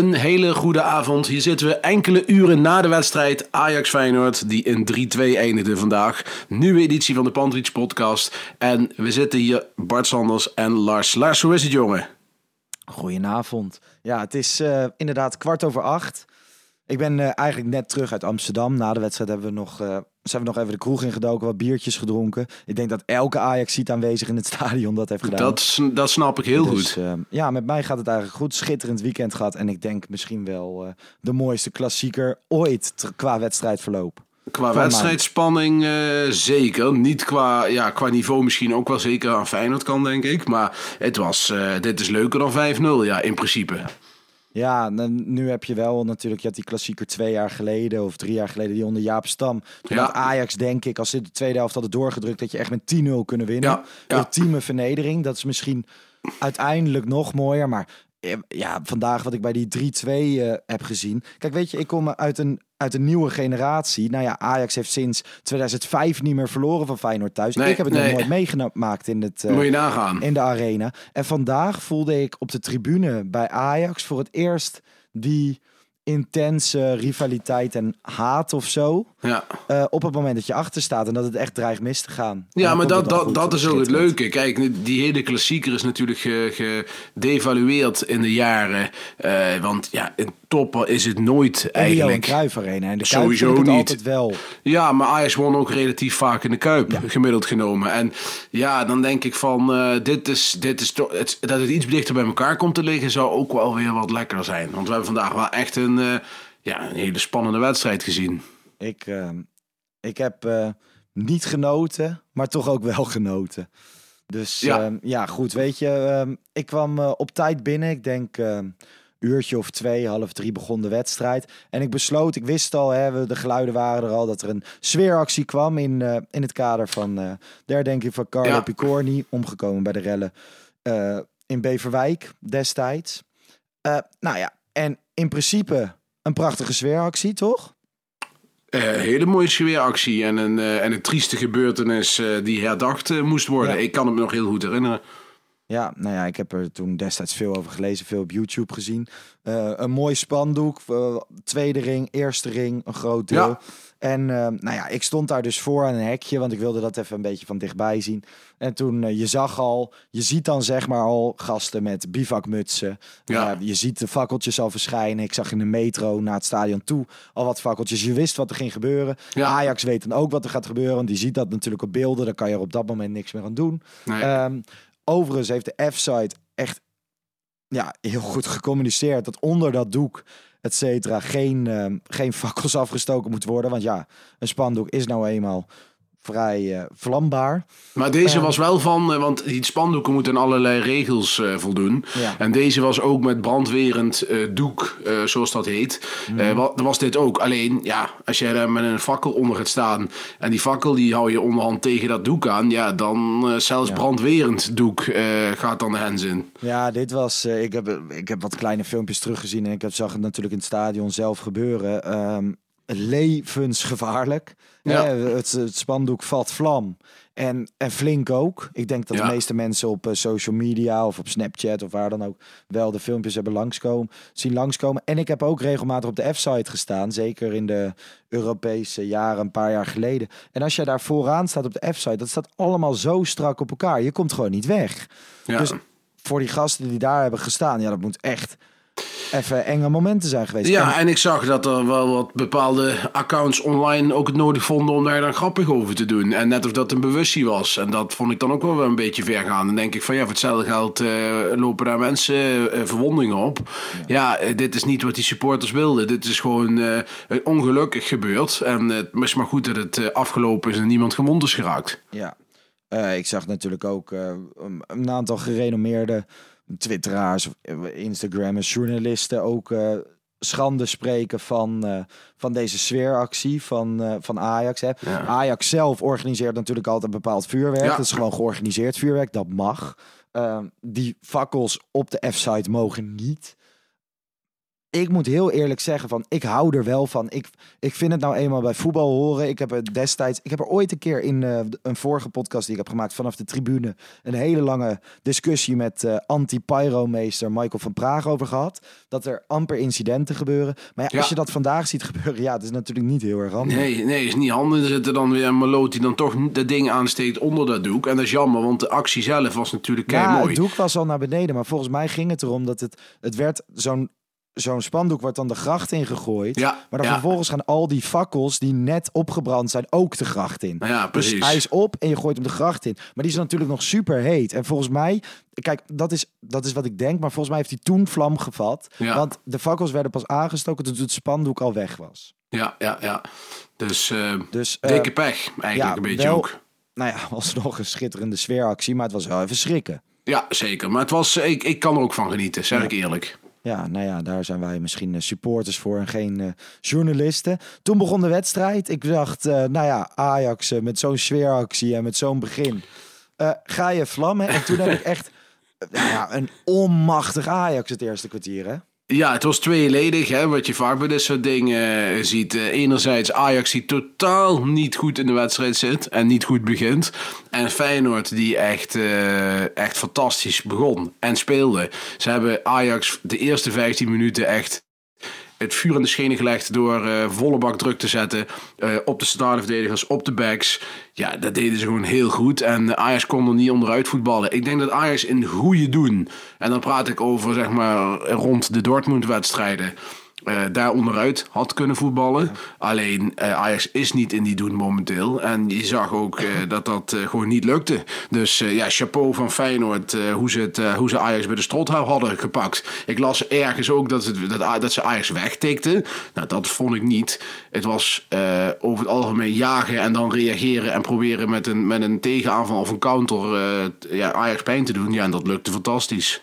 Een hele goede avond. Hier zitten we enkele uren na de wedstrijd Ajax-Feyenoord, die in 3-2 eindigde vandaag. Nieuwe editie van de Pantrich podcast. En we zitten hier Bart Sanders en Lars. Lars, hoe is het jongen? Goedenavond. Ja, het is eh, inderdaad kwart over acht. Ik ben eh, eigenlijk net terug uit Amsterdam. Na de wedstrijd hebben we nog, eh, zijn we nog even de kroeg ingedoken, wat biertjes gedronken. Ik denk dat elke Ajax ziet aanwezig in het stadion dat heeft gedaan. Dat, dat snap ik heel Dus, goed. eh, ja, met mij gaat het eigenlijk goed. Schitterend weekend gehad. En ik denk misschien wel de mooiste klassieker ooit qua wedstrijdverloop. Qua wedstrijdspanning zeker. Niet qua, ja, qua niveau misschien ook wel zeker aan Feyenoord kan, denk ik. Maar het was, dit is leuker dan 5-0, ja, in principe. Ja, n- nu heb je wel natuurlijk, je had die klassieker twee jaar geleden of drie jaar geleden, die onder Jaap Stam. Toen Ja. had Ajax, denk ik, als ze de tweede helft hadden doorgedrukt, dat je echt met 10-0 kunnen winnen. Ja, ja. Ultieme vernedering. Dat is misschien uiteindelijk nog mooier, maar eh, ja, vandaag wat ik bij die 3-2 eh, heb gezien. Kijk, weet je, ik kom uit een, uit een nieuwe generatie. Nou ja, Ajax heeft sinds 2005 niet meer verloren van Feyenoord thuis. Nee, ik heb het nee. nog nooit meegemaakt in het... eh, Moet je nagaan. in de arena. En vandaag voelde ik op de tribune bij Ajax voor het eerst die intense rivaliteit en haat of zo. Ja. eh, op het moment dat je achter staat en dat het echt dreigt mis te gaan. Ja, maar dat, dat, dat is ook het leuke. Kijk, die hele klassieker is natuurlijk ge- gedevalueerd in de jaren. Eh, want ja, een topper is het nooit En de Johan eigenlijk. Arena. En de Sowieso Kuip het niet. altijd wel. Ja, maar Ajax won ook relatief vaak in de Kuip, gemiddeld genomen. En ja, dan denk ik van, eh, dit is, dit is toch, het, dat het iets dichter bij elkaar komt te liggen, zou ook wel weer wat lekkerder zijn. Want we hebben vandaag wel echt een, eh, ja, een hele spannende wedstrijd gezien. Ik, eh, ik heb niet genoten, maar toch ook wel genoten. Dus Ja. ja, ja goed, weet je, ik kwam op tijd binnen. Ik denk uurtje of twee, half drie begon de wedstrijd. En ik besloot, ik wist al, hè, de geluiden waren er al, dat er een sfeeractie kwam in, eh, in het kader van eh de herdenking van Carlo Ja. Picorni, omgekomen bij de rellen eh, in Beverwijk destijds. Nou ja, en in principe een prachtige sfeeractie, toch? Eh, hele mooie sfeeractie en een, en een trieste gebeurtenis die herdacht moest worden. Ja. Ik kan het me nog heel goed herinneren. Ja, nou ja, ik heb er toen destijds veel over gelezen, veel op YouTube gezien. Eh, een mooi spandoek, eh, tweede ring, eerste ring, een groot deel. Ja. En eh, nou ja, ik stond daar dus voor aan een hekje, want ik wilde dat even een beetje van dichtbij zien. En toen, je zag al, je ziet dan zeg maar al gasten met bivakmutsen. Ja. Je ziet de fakkeltjes al verschijnen. Ik zag in de metro naar het stadion toe al wat fakkeltjes. Je wist wat er ging gebeuren. Ja. Ajax weet dan ook wat er gaat gebeuren, want die ziet dat natuurlijk op beelden. Dan kan je er op dat moment niks meer aan doen. Nee. Ehm, overigens heeft de F-site echt ja, heel goed gecommuniceerd dat onder dat doek, et geen, ehm, geen fakkels afgestoken moet worden. Want ja, een spandoek is nou eenmaal vrij eh, vlambaar. Maar deze Eh. was wel van, eh, want die spandoeken moeten aan allerlei regels eh, voldoen. Ja. En deze was ook met brandwerend doek, zoals dat heet. Wa- was dit ook. Alleen, ja, als jij daar met een fakkel onder gaat staan en die fakkel die hou je onderhand tegen dat doek aan, ja, dan zelfs brandwerend doek gaat dan de hens in. Ja, dit was. ik, heb, ik heb wat kleine filmpjes teruggezien en ik heb, zag het natuurlijk in het stadion zelf gebeuren. Ehm, levensgevaarlijk. Ja. Het, het spandoek vat vlam. En, en flink ook. Ik denk dat Ja. de meeste mensen op eh, social media of op Snapchat of waar dan ook wel de filmpjes hebben langskomen, zien langskomen. En ik heb ook regelmatig op de F-site gestaan, zeker in de Europese jaren, een paar jaar geleden. En als jij daar vooraan staat op de F-site, dat staat allemaal zo strak op elkaar. Je komt gewoon niet weg. Ja. Dus voor die gasten die daar hebben gestaan, ja, dat moet echt even enge momenten zijn geweest. Ja, En- ik zag dat er wel wat bepaalde accounts online ook het nodig vonden om daar dan grappig over te doen. En net of dat een bewustzijn was. En dat vond ik dan ook wel weer een beetje ver gaan. Dan denk ik van ja, voor hetzelfde geld eh, lopen daar mensen eh, verwondingen op. Ja, eh, dit is niet wat die supporters wilden. Dit is gewoon eh, ongelukkig gebeurd. En het is maar goed dat het eh, afgelopen is en niemand gewond is geraakt. Ja, Eh, ik zag natuurlijk ook eh, een, een aantal gerenommeerde twitteraars, of, eh, Instagrammers, journalisten ook eh, schande spreken van, eh, van deze sfeeractie van, van Ajax. Hè. Ja. Ajax zelf organiseert natuurlijk altijd bepaald vuurwerk. Ja. Dat is gewoon georganiseerd vuurwerk, dat mag. Eh, die fakkels op de F-site mogen niet. Ik moet heel eerlijk zeggen van, ik hou er wel van. Ik, ik vind het nou eenmaal bij voetbal horen. Ik heb het destijds, ik heb er ooit een keer in eh, een vorige podcast die ik heb gemaakt vanaf de tribune een hele lange discussie met eh anti-pyromeester Michael van Praag over gehad. Dat er amper incidenten gebeuren. Maar ja, Ja. als je dat vandaag ziet gebeuren, ja, het is natuurlijk niet heel erg handig. Nee, nee, is niet handig. Er zit er dan weer een meloot die dan toch dat ding aansteekt onder dat doek. En dat is jammer, want de actie zelf was natuurlijk kei Ja, mooi. het doek was al naar beneden, maar volgens mij ging het erom dat het, het werd zo'n zo'n spandoek wordt dan de gracht ingegooid. Ja, maar dan ja. vervolgens gaan al die fakkels die net opgebrand zijn ook de gracht in. Ja, Dus precies. hij is op en je gooit hem de gracht in. Maar die is natuurlijk nog super heet. En volgens mij, kijk, dat is, dat is wat ik denk. Maar volgens mij heeft hij toen vlam gevat. Ja. Want de fakkels werden pas aangestoken toen het spandoek al weg was. Ja, ja, ja. Dus, eh, Dus, eh, dikke pech, eigenlijk een beetje wel- ook. Nou ja, alsnog een schitterende sfeeractie. Maar het was wel even schrikken. Ja, zeker. Maar het was, ik, ik kan er ook van genieten, zeg ik eerlijk. Ja, nou ja, daar zijn wij misschien eh, supporters voor en geen eh, journalisten. Toen begon de wedstrijd. Ik dacht, eh, nou ja, Ajax met zo'n sfeeractie en met zo'n begin. ga je vlammen? En toen heb ik echt nou ja, een onmachtig Ajax het eerste kwartier, hè? Ja, het was tweeledig, hè, wat je vaak bij dit soort dingen eh, ziet. Eh, enerzijds Ajax die totaal niet goed in de wedstrijd zit en niet goed begint. En Feyenoord die echt, eh, echt fantastisch begon en speelde. Ze hebben Ajax de eerste 15 minuten echt het vuur aan de schenen gelegd door eh, volle bak druk te zetten eh, op de startverdedigers, op de backs. Ja, dat deden ze gewoon heel goed. En Ajax kon er niet onderuit voetballen. Ik denk dat Ajax in goede doen, en dan praat ik over zeg maar rond de Dortmund-wedstrijden. Eh, daar onderuit had kunnen voetballen. Alleen eh, Ajax is niet in die doen momenteel. En je zag ook eh, dat dat gewoon niet lukte. Dus ja, chapeau van Feyenoord hoe, ze het, hoe ze Ajax bij de strot hadden gepakt. Ik las ergens ook dat, het, dat, dat ze Ajax wegtikten. Nou, dat vond ik niet. Het was over het algemeen jagen en dan reageren en proberen met een, met een tegenaanval of een counter ja, Ajax pijn te doen. Ja, en dat lukte fantastisch.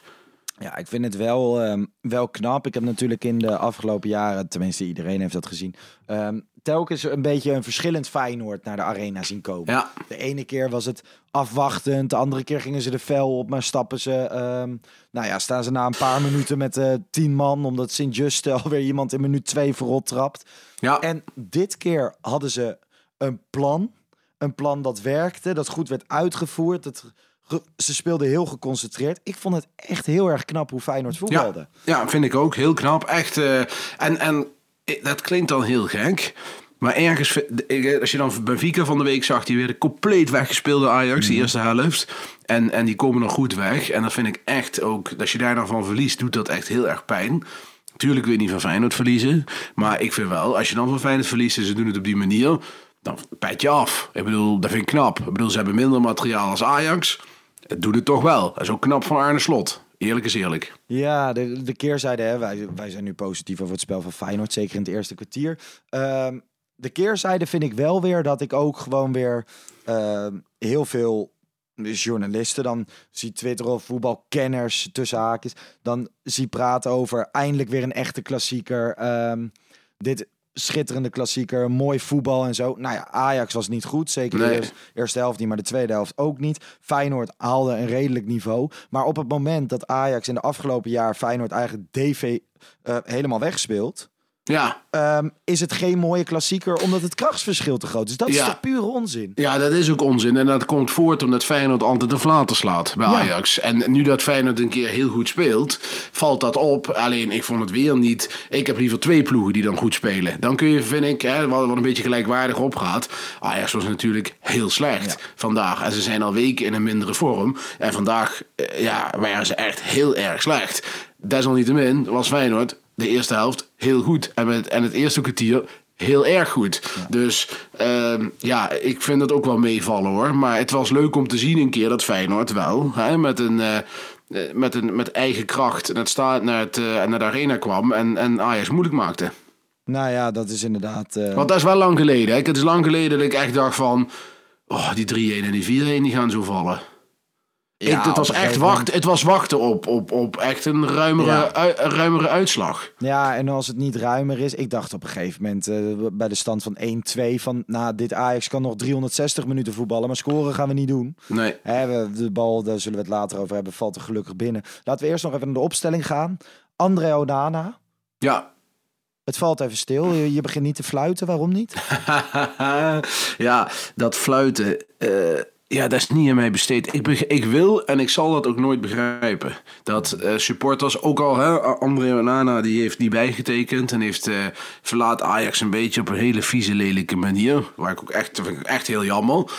Ja, ik vind het wel, ehm, wel knap. Ik heb natuurlijk in de afgelopen jaren, tenminste iedereen heeft dat gezien, ehm, telkens een beetje een verschillend Feyenoord naar de arena zien komen. Ja. De ene keer was het afwachtend, de andere keer gingen ze de vel op, maar stappen ze, ehm, nou ja, staan ze na een paar minuten met eh tien man, omdat Sint-Juste alweer iemand in minuut twee verrot trapt. Ja. En dit keer hadden ze een plan, een plan dat werkte, dat goed werd uitgevoerd, dat ze speelden heel geconcentreerd. Ik vond het echt heel erg knap hoe Feyenoord voetbalde. Ja, ja, vind ik ook. Heel knap. Echt. eh, en, en eh, dat klinkt dan heel gek. Maar ergens, ik- als je dan Benfica van de week zag, die werden compleet weggespeelde Ajax, die eerste helft. En, en die komen nog goed weg. En dat vind ik echt ook, als je daar dan van verliest, doet dat echt heel erg pijn. Tuurlijk wil je niet van Feyenoord verliezen. Maar ik vind wel, als je dan van Feyenoord verliest en ze doen het op die manier, dan pijt je af. Ik bedoel, dat vind ik knap. Ik bedoel, ze hebben minder materiaal als Ajax. Het doet het toch wel. Dat is knap van Arne Slot. Eerlijk is eerlijk. Ja, de, de keerzijde, hè, wij, wij zijn nu positief over het spel van Feyenoord, zeker in het eerste kwartier. Ehm, de keerzijde vind ik wel weer dat ik ook gewoon weer ehm, heel veel journalisten dan zie twitteren of voetbalkenners tussen haakjes, dan zie praten over eindelijk weer een echte klassieker. Ehm, dit schitterende klassieker, mooi voetbal en zo. Nou ja, Ajax was niet goed, zeker de Nee. eerste, eerste helft niet, maar de tweede helft ook niet. Feyenoord haalde een redelijk niveau, maar op het moment dat Ajax in de afgelopen jaar Feyenoord eigenlijk DV eh, helemaal wegspeelt, Ja, ehm, is het geen mooie klassieker omdat het krachtsverschil te groot is. Dat is toch pure onzin? Ja, dat is ook onzin. En dat komt voort omdat Feyenoord altijd de flater slaat bij Ja. Ajax. En nu dat Feyenoord een keer heel goed speelt, valt dat op. Alleen, ik vond het weer niet... Ik heb liever twee ploegen die dan goed spelen. Dan kun je, vind ik, hè, wat, wat een beetje gelijkwaardig opgaat. Ajax was natuurlijk heel slecht vandaag. En ze zijn al weken in een mindere vorm. En vandaag eh, ja, waren ze echt heel erg slecht. Desalniettemin was Feyenoord de eerste helft heel goed. En, met, en het eerste kwartier heel erg goed. Dus ehm, ja, ik vind het ook wel meevallen hoor. Maar het was leuk om te zien een keer dat Feyenoord wel hè, met een. eh, eh, met, een, met eigen kracht naar, het sta, naar, het, eh, naar de arena kwam en, en Ajax moeilijk maakte. Nou ja, dat is inderdaad... Want dat is wel lang geleden. Hè? Het is lang geleden dat ik echt dacht van... Oh, die 3-1 en die 4-1 die gaan zo vallen. Ja, ik, het, was echt wachten, het was wachten op, op, op echt een ruimere, Ja. ui- een ruimere uitslag. Ja, en als het niet ruimer is. Ik dacht op een gegeven moment eh, bij de stand van 1-2 van... Nou, dit Ajax kan nog 360 minuten voetballen, maar scoren gaan we niet doen. Nee. Hè, we, de bal, daar zullen we het later over hebben, valt er gelukkig binnen. Laten we eerst nog even naar de opstelling gaan. André Onana. Ja, Het valt even stil. Je, je begint niet te fluiten. Waarom niet? ja, dat fluiten, eh, ja, dat is niet aan mij besteed. Ik, ik wil en ik zal dat ook nooit begrijpen. Dat eh, supporters, ook al hè, André Onana, die heeft niet bijgetekend en heeft eh, verlaat Ajax een beetje op een hele vieze, lelijke manier. Waar ik ook echt, vind ik echt heel jammer.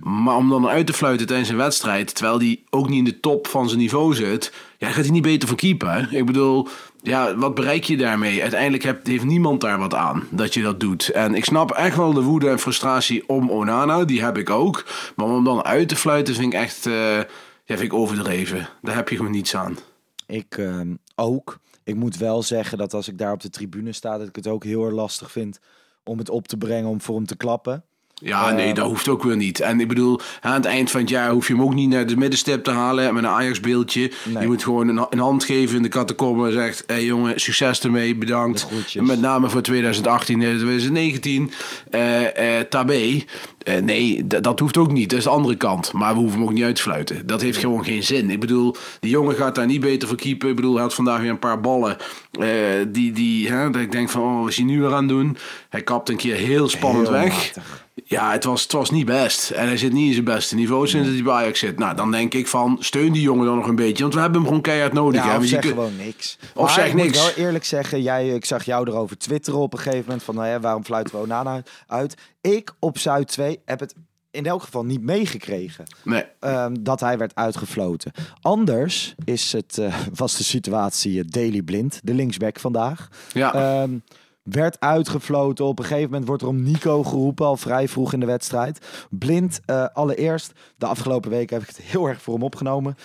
Maar om dan uit te fluiten tijdens een wedstrijd, terwijl die ook niet in de top van zijn niveau zit, ja, gaat hij niet beter van keeper. Ik bedoel, ja, wat bereik je daarmee? Uiteindelijk hebt, heeft niemand daar wat aan dat je dat doet. En ik snap echt wel de woede en frustratie om Onana, die heb ik ook. Maar om hem dan uit te fluiten vind ik echt, eh, ja, vind ik overdreven. Daar heb je gewoon niets aan. Ik ehm, ook. Ik moet wel zeggen dat als ik daar op de tribune sta, dat ik het ook heel erg lastig vind om het op te brengen om voor hem te klappen. Ja, nee, dat hoeft ook weer niet. En ik bedoel, aan het eind van het jaar hoef je hem ook niet naar de middenstip te halen met een Ajax-beeldje. Nee. Je moet gewoon een, een hand geven in de catacombe en zegt: hé hey jongen, succes ermee, bedankt. Met name voor 2018 en 2019. Eh eh tabé. Eh, nee, dat hoeft ook niet. Dat is de andere kant. Maar we hoeven hem ook niet uit te fluiten. Dat heeft gewoon geen zin. Ik bedoel, die jongen gaat daar niet beter voor keeper. Ik bedoel, hij had vandaag weer een paar ballen. eh, die, die, hè, dat ik denk van, oh, wat is hij nu weer aan het doen? Hij kapt een keer heel spannend Heel weg. matig. Ja, het was, het was niet best. En hij zit niet in zijn beste niveau sinds dat hij bij Ajax zit. Nou, dan denk ik van, steun die jongen dan nog een beetje. Want we hebben hem gewoon keihard nodig. Ja, of zeg gewoon niks. Of Maar zeg ik moet niks. wel eerlijk zeggen, jij, ik zag jou erover twitteren op een gegeven moment van, nou ja, waarom fluiten we Onana uit? Ik op Zuid 2 heb het in elk geval niet meegekregen Nee. ehm, dat hij werd uitgefloten. Anders is het, eh, was de situatie uh, Daily Blind, de linksback vandaag. Ja. Ehm, werd uitgefloten. Op een gegeven moment wordt er om Nico geroepen, al vrij vroeg in de wedstrijd. Blind, eh, allereerst, de afgelopen weken heb ik het heel erg voor hem opgenomen.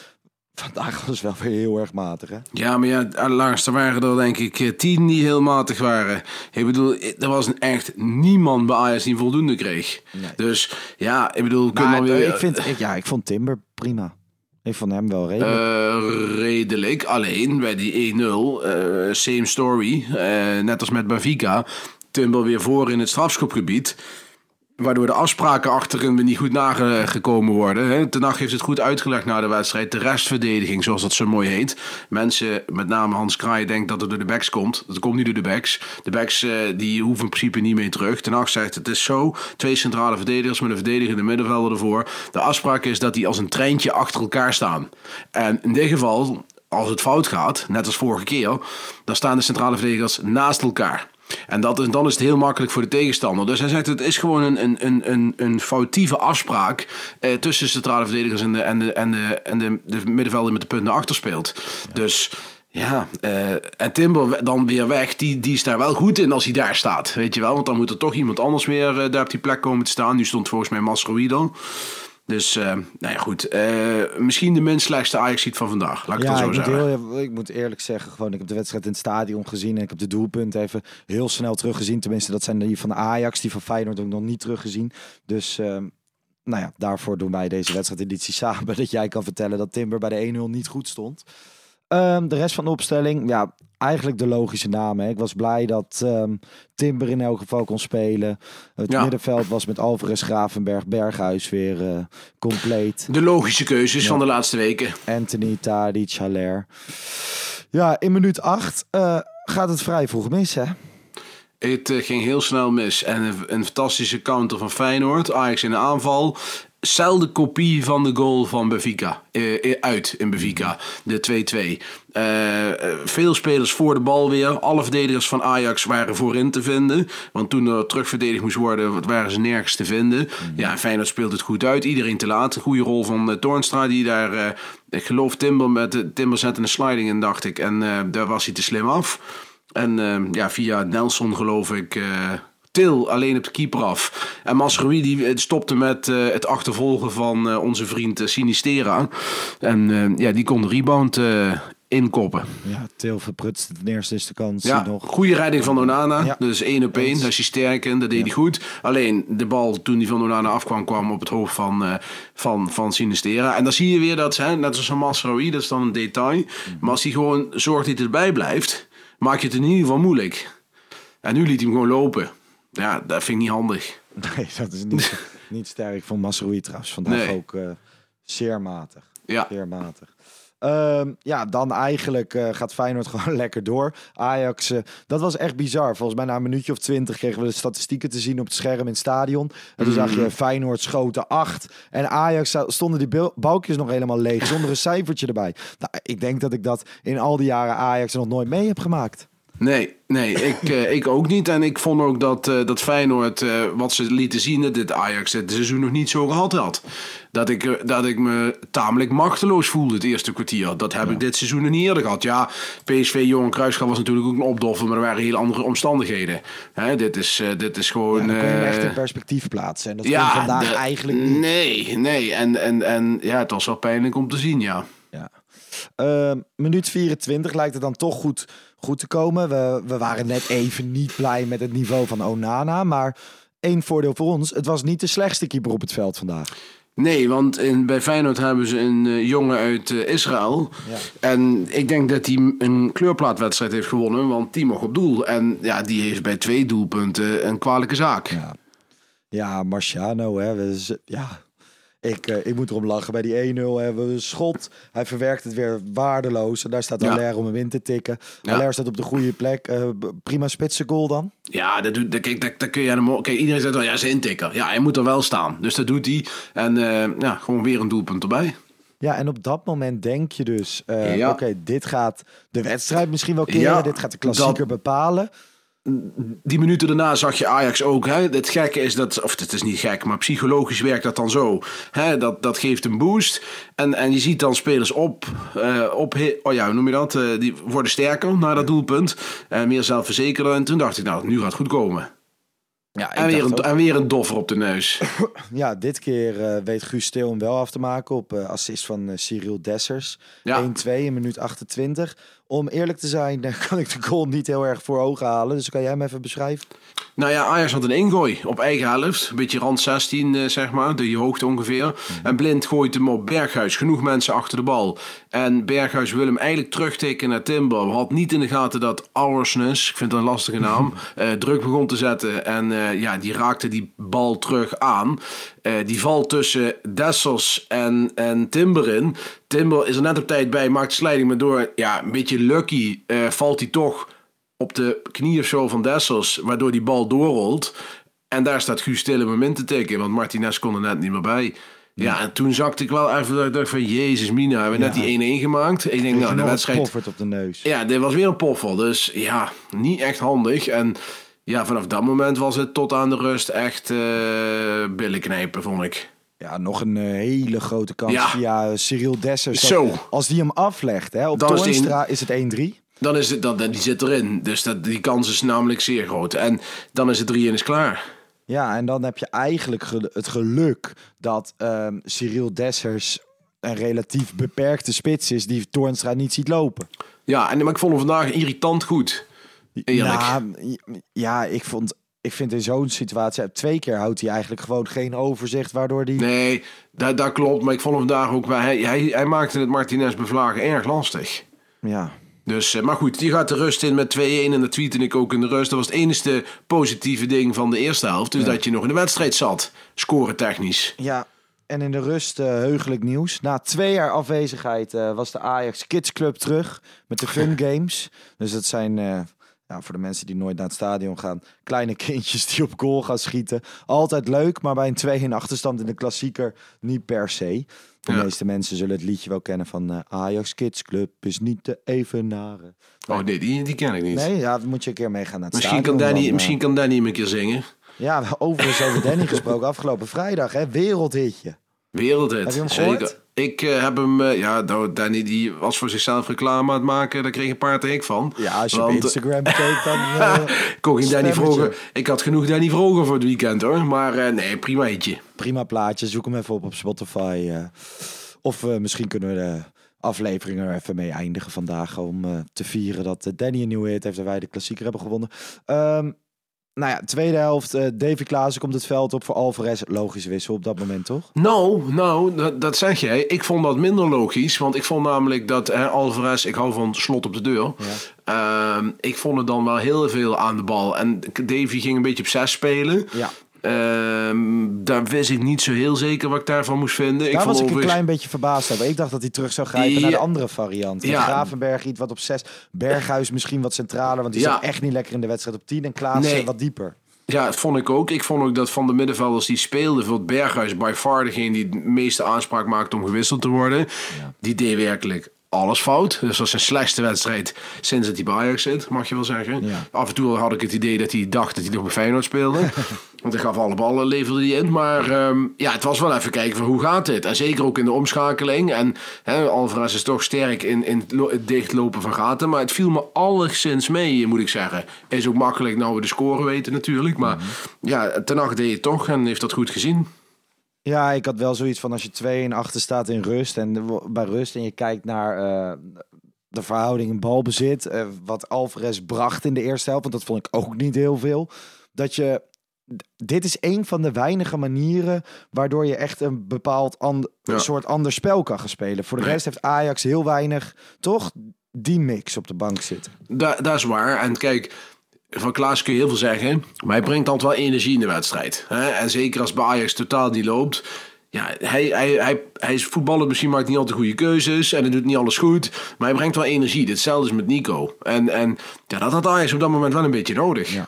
Vandaag was het wel weer heel erg matig, hè? Ja, maar ja, langs er waren er denk ik eh, tien die heel matig waren. Ik bedoel, er was echt niemand bij Ajax die voldoende kreeg. Dus ja, ik bedoel, we kunnen Maar, dan weer... eh, ik, vind, ik, ja, ik vond Timber prima. Ik vond hem wel redelijk. Eh, redelijk. Alleen bij die 1-0, eh, same story. eh, net als met Benfica. Timber weer voor in het strafschopgebied. Waardoor de afspraken achterin niet goed nagekomen worden. Hè. Ten Hag heeft het goed uitgelegd na de wedstrijd. De restverdediging, zoals dat zo mooi heet. Mensen, met name Hans Kraai, denkt dat het door de backs komt. Dat komt niet door de backs. De backs eh, die hoeven in principe niet mee terug. Ten Hag zegt het is zo. Twee centrale verdedigers met een verdedigende middenvelder ervoor. De afspraak is dat die als een treintje achter elkaar staan. En in dit geval, als het fout gaat, net als vorige keer, dan staan de centrale verdedigers naast elkaar. En dat is, dan is het heel makkelijk voor de tegenstander. Dus hij zegt, het is gewoon een, een, een, een, een foutieve afspraak eh, tussen de centrale verdedigers en de, en de, en de, en de, de middenvelder met de punten achter speelt. Dus ja, eh, en Timber dan weer weg, die, die is daar wel goed in als hij daar staat. Weet je wel, want dan moet er toch iemand anders weer eh, daar op die plek komen te staan. Nu stond volgens mij Masroido. Dus, eh, nou ja, goed. Eh, misschien de minst slechtste ajax van vandaag. Laat ik ja, het ik zo moet, zeggen. heel, ik moet eerlijk zeggen, gewoon, ik heb de wedstrijd in het stadion gezien en ik heb de doelpunten even heel snel teruggezien. Tenminste, dat zijn die van Ajax, die van Feyenoord ook nog niet teruggezien. Dus, ehm, nou ja, daarvoor doen wij deze wedstrijdeditie samen. Dat jij kan vertellen dat Timber bij de 1-0 niet goed stond. Ehm, de rest van de opstelling, ja, eigenlijk de logische namen. Ik was blij dat ehm, Timber in elk geval kon spelen. Het Ja. middenveld was met Alvarez, Gravenberg, Berghuis weer eh, compleet. De logische keuzes Ja. van de laatste weken. Anthony, Tadic, Haller. Ja, in minuut 8 gaat het vrij vroeg mis, hè? Het eh, ging heel snel mis. En een, een fantastische counter van Feyenoord. Ajax in de aanval. Zelfde kopie van de goal van Benfica. eh, eh, uit in Benfica. De 2-2. Eh, veel spelers voor de bal weer. Alle verdedigers van Ajax waren voorin te vinden. Want toen er terugverdedigd moest worden, waren ze nergens te vinden. Ja, Feyenoord speelt het goed uit. Iedereen te laat. Een goede rol van uh, Toornstra, die daar... ik geloof Timber met de Timber zette een sliding in, dacht ik. En daar was hij te slim af. En ja, via Nelson geloof ik... Til alleen op de keeper af. En Masrowi die eh, stopte met eh, het achtervolgen van eh, onze vriend Sinistera. En ja, die kon de rebound inkoppen. Ja, Til verprutst het eerste is de kans Ja, nog. goede redding van Onana. Ja. Dus één op één. Dat is hij sterk in. Dat deed hij goed. Alleen de bal toen die van Onana afkwam, kwam op het hoofd van, van, van Sinistera. En dan zie je weer dat, hè, net als een Masraoui, dat is dan een detail. Maar als hij gewoon zorgt dat hij erbij blijft, maak je het in ieder geval moeilijk. En nu liet hij hem gewoon lopen. Ja, dat vind ik niet handig. Nee, dat is niet, niet sterk van Masroei trouwens. Vandaag Nee. ook eh, zeer matig. Ja. Zeer matig. Ehm, ja, dan eigenlijk eh, gaat Feyenoord gewoon lekker door. Ajax, eh, dat was echt bizar. Volgens mij na een minuutje of twintig kregen we de statistieken te zien op het scherm in het stadion. En toen zag Mhm. je Feyenoord schoten acht. En Ajax stonden die balkjes nog helemaal leeg, zonder een cijfertje erbij. Nou, ik denk dat ik dat in al die jaren Ajax nog nooit mee heb gemaakt. Nee, nee ik, eh, ik ook niet. En ik vond ook dat, eh, dat Feyenoord, eh, wat ze lieten zien, dat dit Ajax het seizoen nog niet zo gehad had. Dat ik, dat ik me tamelijk machteloos voelde het eerste kwartier. Dat heb ik dit seizoen nog niet eerder gehad. Ja, PSV Johan Cruijffschap was natuurlijk ook een opdoffer, maar er waren heel andere omstandigheden. Hè, dit, is, dit is gewoon... Ja, kun je echt in perspectief plaatsen. En dat ja, vandaag de- eigenlijk niet. Nee, nee. En, en, en ja, het was wel pijnlijk om te zien, ja. Ja. Ehm, minuut 24 lijkt het dan toch goed, goed te komen. We, we waren net even niet blij met het niveau van Onana. Maar één voordeel voor ons. Het was niet de slechtste keeper op het veld vandaag. Nee, want in, bij Feyenoord hebben ze een eh, jongen uit eh, Israël. Ja. En ik denk dat hij een kleurplaatwedstrijd heeft gewonnen, want die mag op doel. En ja, die heeft bij twee doelpunten een kwalijke zaak. Ja, ja Marciano. Hè, we z- ja. Ik, eh, ik moet erom lachen. Bij die 1-0 hebben we een schot. Hij verwerkt het weer waardeloos. En daar staat Ja. Allaire om hem in te tikken. Ja. Allaire staat op de goede plek. Eh, prima spitse goal dan. Ja, dat doet, dat, dat, dat kun je helemaal... Kijk, iedereen zegt wel, ja, ze intikker. Ja, hij moet er wel staan. Dus dat doet hij. En eh, ja, gewoon weer een doelpunt erbij. Ja, en op dat moment denk je dus... Ja. Oké, dit gaat de wedstrijd misschien wel keren. Dit gaat de klassieker bepalen. Die minuten daarna zag je Ajax ook. Hè? Het gekke is dat, of het is niet gek, maar psychologisch werkt dat dan zo. Hè? Dat, dat geeft een boost. En, en je ziet dan spelers op, eh, op oh ja, hoe noem je dat? Eh, die worden sterker naar dat doelpunt. en meer zelfverzekerder. En toen dacht ik, nou, nu gaat het goed komen. Ja, En weer, een, ook- en weer een doffer op de neus. Ja, dit keer eh, weet Guus Til hem wel af te maken op eh, assist van eh, Cyril Dessers. Ja. 1-2 in minuut 28. Om eerlijk te zijn eh, kan ik de goal niet heel erg voor ogen halen. Dus kan jij hem even beschrijven? Nou ja, Ajax had een ingooi op eigen helft. Een beetje rand 16, eh, zeg maar. De hoogte ongeveer. En Blind gooit hem op Berghuis. Genoeg mensen achter de bal. En Berghuis wil hem eigenlijk terugtikken naar Timber. Had niet in de gaten dat Oursness, ik vind dat een lastige naam, eh, druk begon te zetten. En eh, ja, die raakte die bal terug aan. Eh, die valt tussen Dessers en, en Timber in. Timber is er net op tijd bij, maakt de slijding. Maar door ja, een beetje lucky eh, valt hij toch op de knie of zo van Dessers, waardoor die bal doorrolt. En daar staat Guus Til hem in te tikken, want Martinez kon er net niet meer bij. Ja, en toen zakte ik wel even dat ik dacht van, jezus mina, hebben we net die 1-1 gemaakt. Ik denk, nou, de een wedstrijd... Poffert op de neus. Ja, dit was weer een poffel, dus ja, niet echt handig. En ja, vanaf dat moment was het tot aan de rust echt eh billen knijpen, vond ik. Ja, nog een eh, hele grote kans Ja. via eh, Cyril Dessers. Dat- Zo. Als die hem aflegt hè, op Dan is die- Toornstra is het 1-3. Dan is het, dan, die zit erin, dus dat, die kans is namelijk zeer groot. En dan is het 3 en is klaar. Ja, en dan heb je eigenlijk het geluk dat ehm Cyril Dessers een relatief beperkte spits is die Toornstra niet ziet lopen. Ja, en, maar ik vond hem vandaag irritant goed. Nou, ja, ik, vond, ik vind in zo'n situatie, twee keer houdt hij eigenlijk gewoon geen overzicht, waardoor hij... Nee, dat, dat klopt. Maar ik vond hem vandaag ook bij. Hij, hij, hij maakte het Martinez bevlagen erg lastig. Ja, Dus, eh, maar goed, die gaat de rust in met 2-1 en dat tweette ik ook in de rust. Dat was het enige positieve ding van de eerste helft. Dus dat je nog in de wedstrijd zat, scoren technisch. ja. En in de rust eh, heugelijk nieuws. Na twee jaar afwezigheid eh, was de Ajax Kids Club terug met de Fun Games. Dus dat zijn ja, nou, voor de mensen die nooit naar het stadion gaan, kleine kindjes die op goal gaan schieten. Altijd leuk, maar bij een 2 in achterstand in de klassieker niet per se. De Ja. meeste mensen zullen het liedje wel kennen van eh, Ajax Kids Club is niet te evenaren. Oh nee, die, die ken ik niet. Nee, ja, moet je een keer meegaan naar het Misschien, kan stadion. Danny, dan, eh, misschien kan Danny hem een keer zingen. Ja, overigens over Danny gesproken. Afgelopen vrijdag, hè, wereldhitje. Wereldhit. Heb je hem Zeker. Ik eh, heb hem, eh, ja, nou, Danny die was voor zichzelf reclame aan het maken. Daar kreeg ik een paar tegen van. Ja, als je op Want, eh, Instagram keek, dan... ik kon geen Danny vroegen. Ik had genoeg Danny vroegen voor het weekend hoor. Maar nee, prima hitje. prima plaatje. Zoek hem even op op Spotify. of misschien kunnen we de aflevering er even mee eindigen vandaag. Om te vieren dat Danny een nieuwe hit heeft en wij de klassieker hebben gewonnen. Ehm, nou ja, tweede helft. eh Davy Klaassen komt het veld op voor Alvarez. Logische wissel op dat moment, toch? Nou, nou, dat, dat zeg jij. Ik vond dat minder logisch. Want ik vond namelijk dat hè, Alvarez, ik hou van slot op de deur. Ehm, ik vond het dan wel heel veel aan de bal. En Davy ging een beetje op zes spelen. Ja. Ehm, daar wist ik niet zo heel zeker wat ik daarvan moest vinden. ik Daar vond was ik een klein beetje verbaasd over. Ik dacht dat hij terug zou grijpen naar de andere variant. Ja. Gravenberg iets wat op 6. Berghuis misschien wat centraler. Want die Ja. zat echt niet lekker in de wedstrijd op 10. En Klaassen Nee. wat dieper. Ja, dat vond ik ook. Ik vond ook dat van de middenvelders die speelden, voor Berghuis by far degene die het meeste aanspraak maakte om gewisseld te worden. Die deed werkelijk alles fout. Dus dat was zijn slechtste wedstrijd sinds dat hij bij Ajax zit, mag je wel zeggen. Ja. Af en toe had ik het idee dat hij dacht dat hij nog bij Feyenoord speelde. Want hij gaf alle ballen, leverde hij in. Maar ehm, ja, het was wel even kijken van hoe gaat dit? En zeker ook in de omschakeling. En hè, Alvarez is toch sterk in, in het lo- het dichtlopen van gaten. Maar het viel me alleszins mee, moet ik zeggen. Is ook makkelijk nou we de score weten natuurlijk. Maar ja, ten acht deed je het toch en heeft dat goed gezien. Ja, ik had wel zoiets van als je 2 in achter staat in rust en bij rust en je kijkt naar eh, de verhouding in balbezit, eh, wat Alvarez bracht in de eerste helft, want dat vond ik ook niet heel veel. Dat je dit is een van de weinige manieren waardoor je echt een bepaald and- Ja. een soort ander spel kan gaan spelen. Voor de rest heeft Ajax heel weinig, toch? Die mix op de bank zitten. Da dat is waar. En kijk, van Klaas kun je heel veel zeggen. Maar hij brengt altijd wel energie in de wedstrijd. Hè? En zeker als Ajax totaal niet loopt. Ja, hij, hij, hij, hij is voetballer, misschien maakt niet altijd goede keuzes. En hij doet niet alles goed. Maar hij brengt wel energie. Hetzelfde is met Nico. En, en ja, dat had Ajax op dat moment wel een beetje nodig. Ja.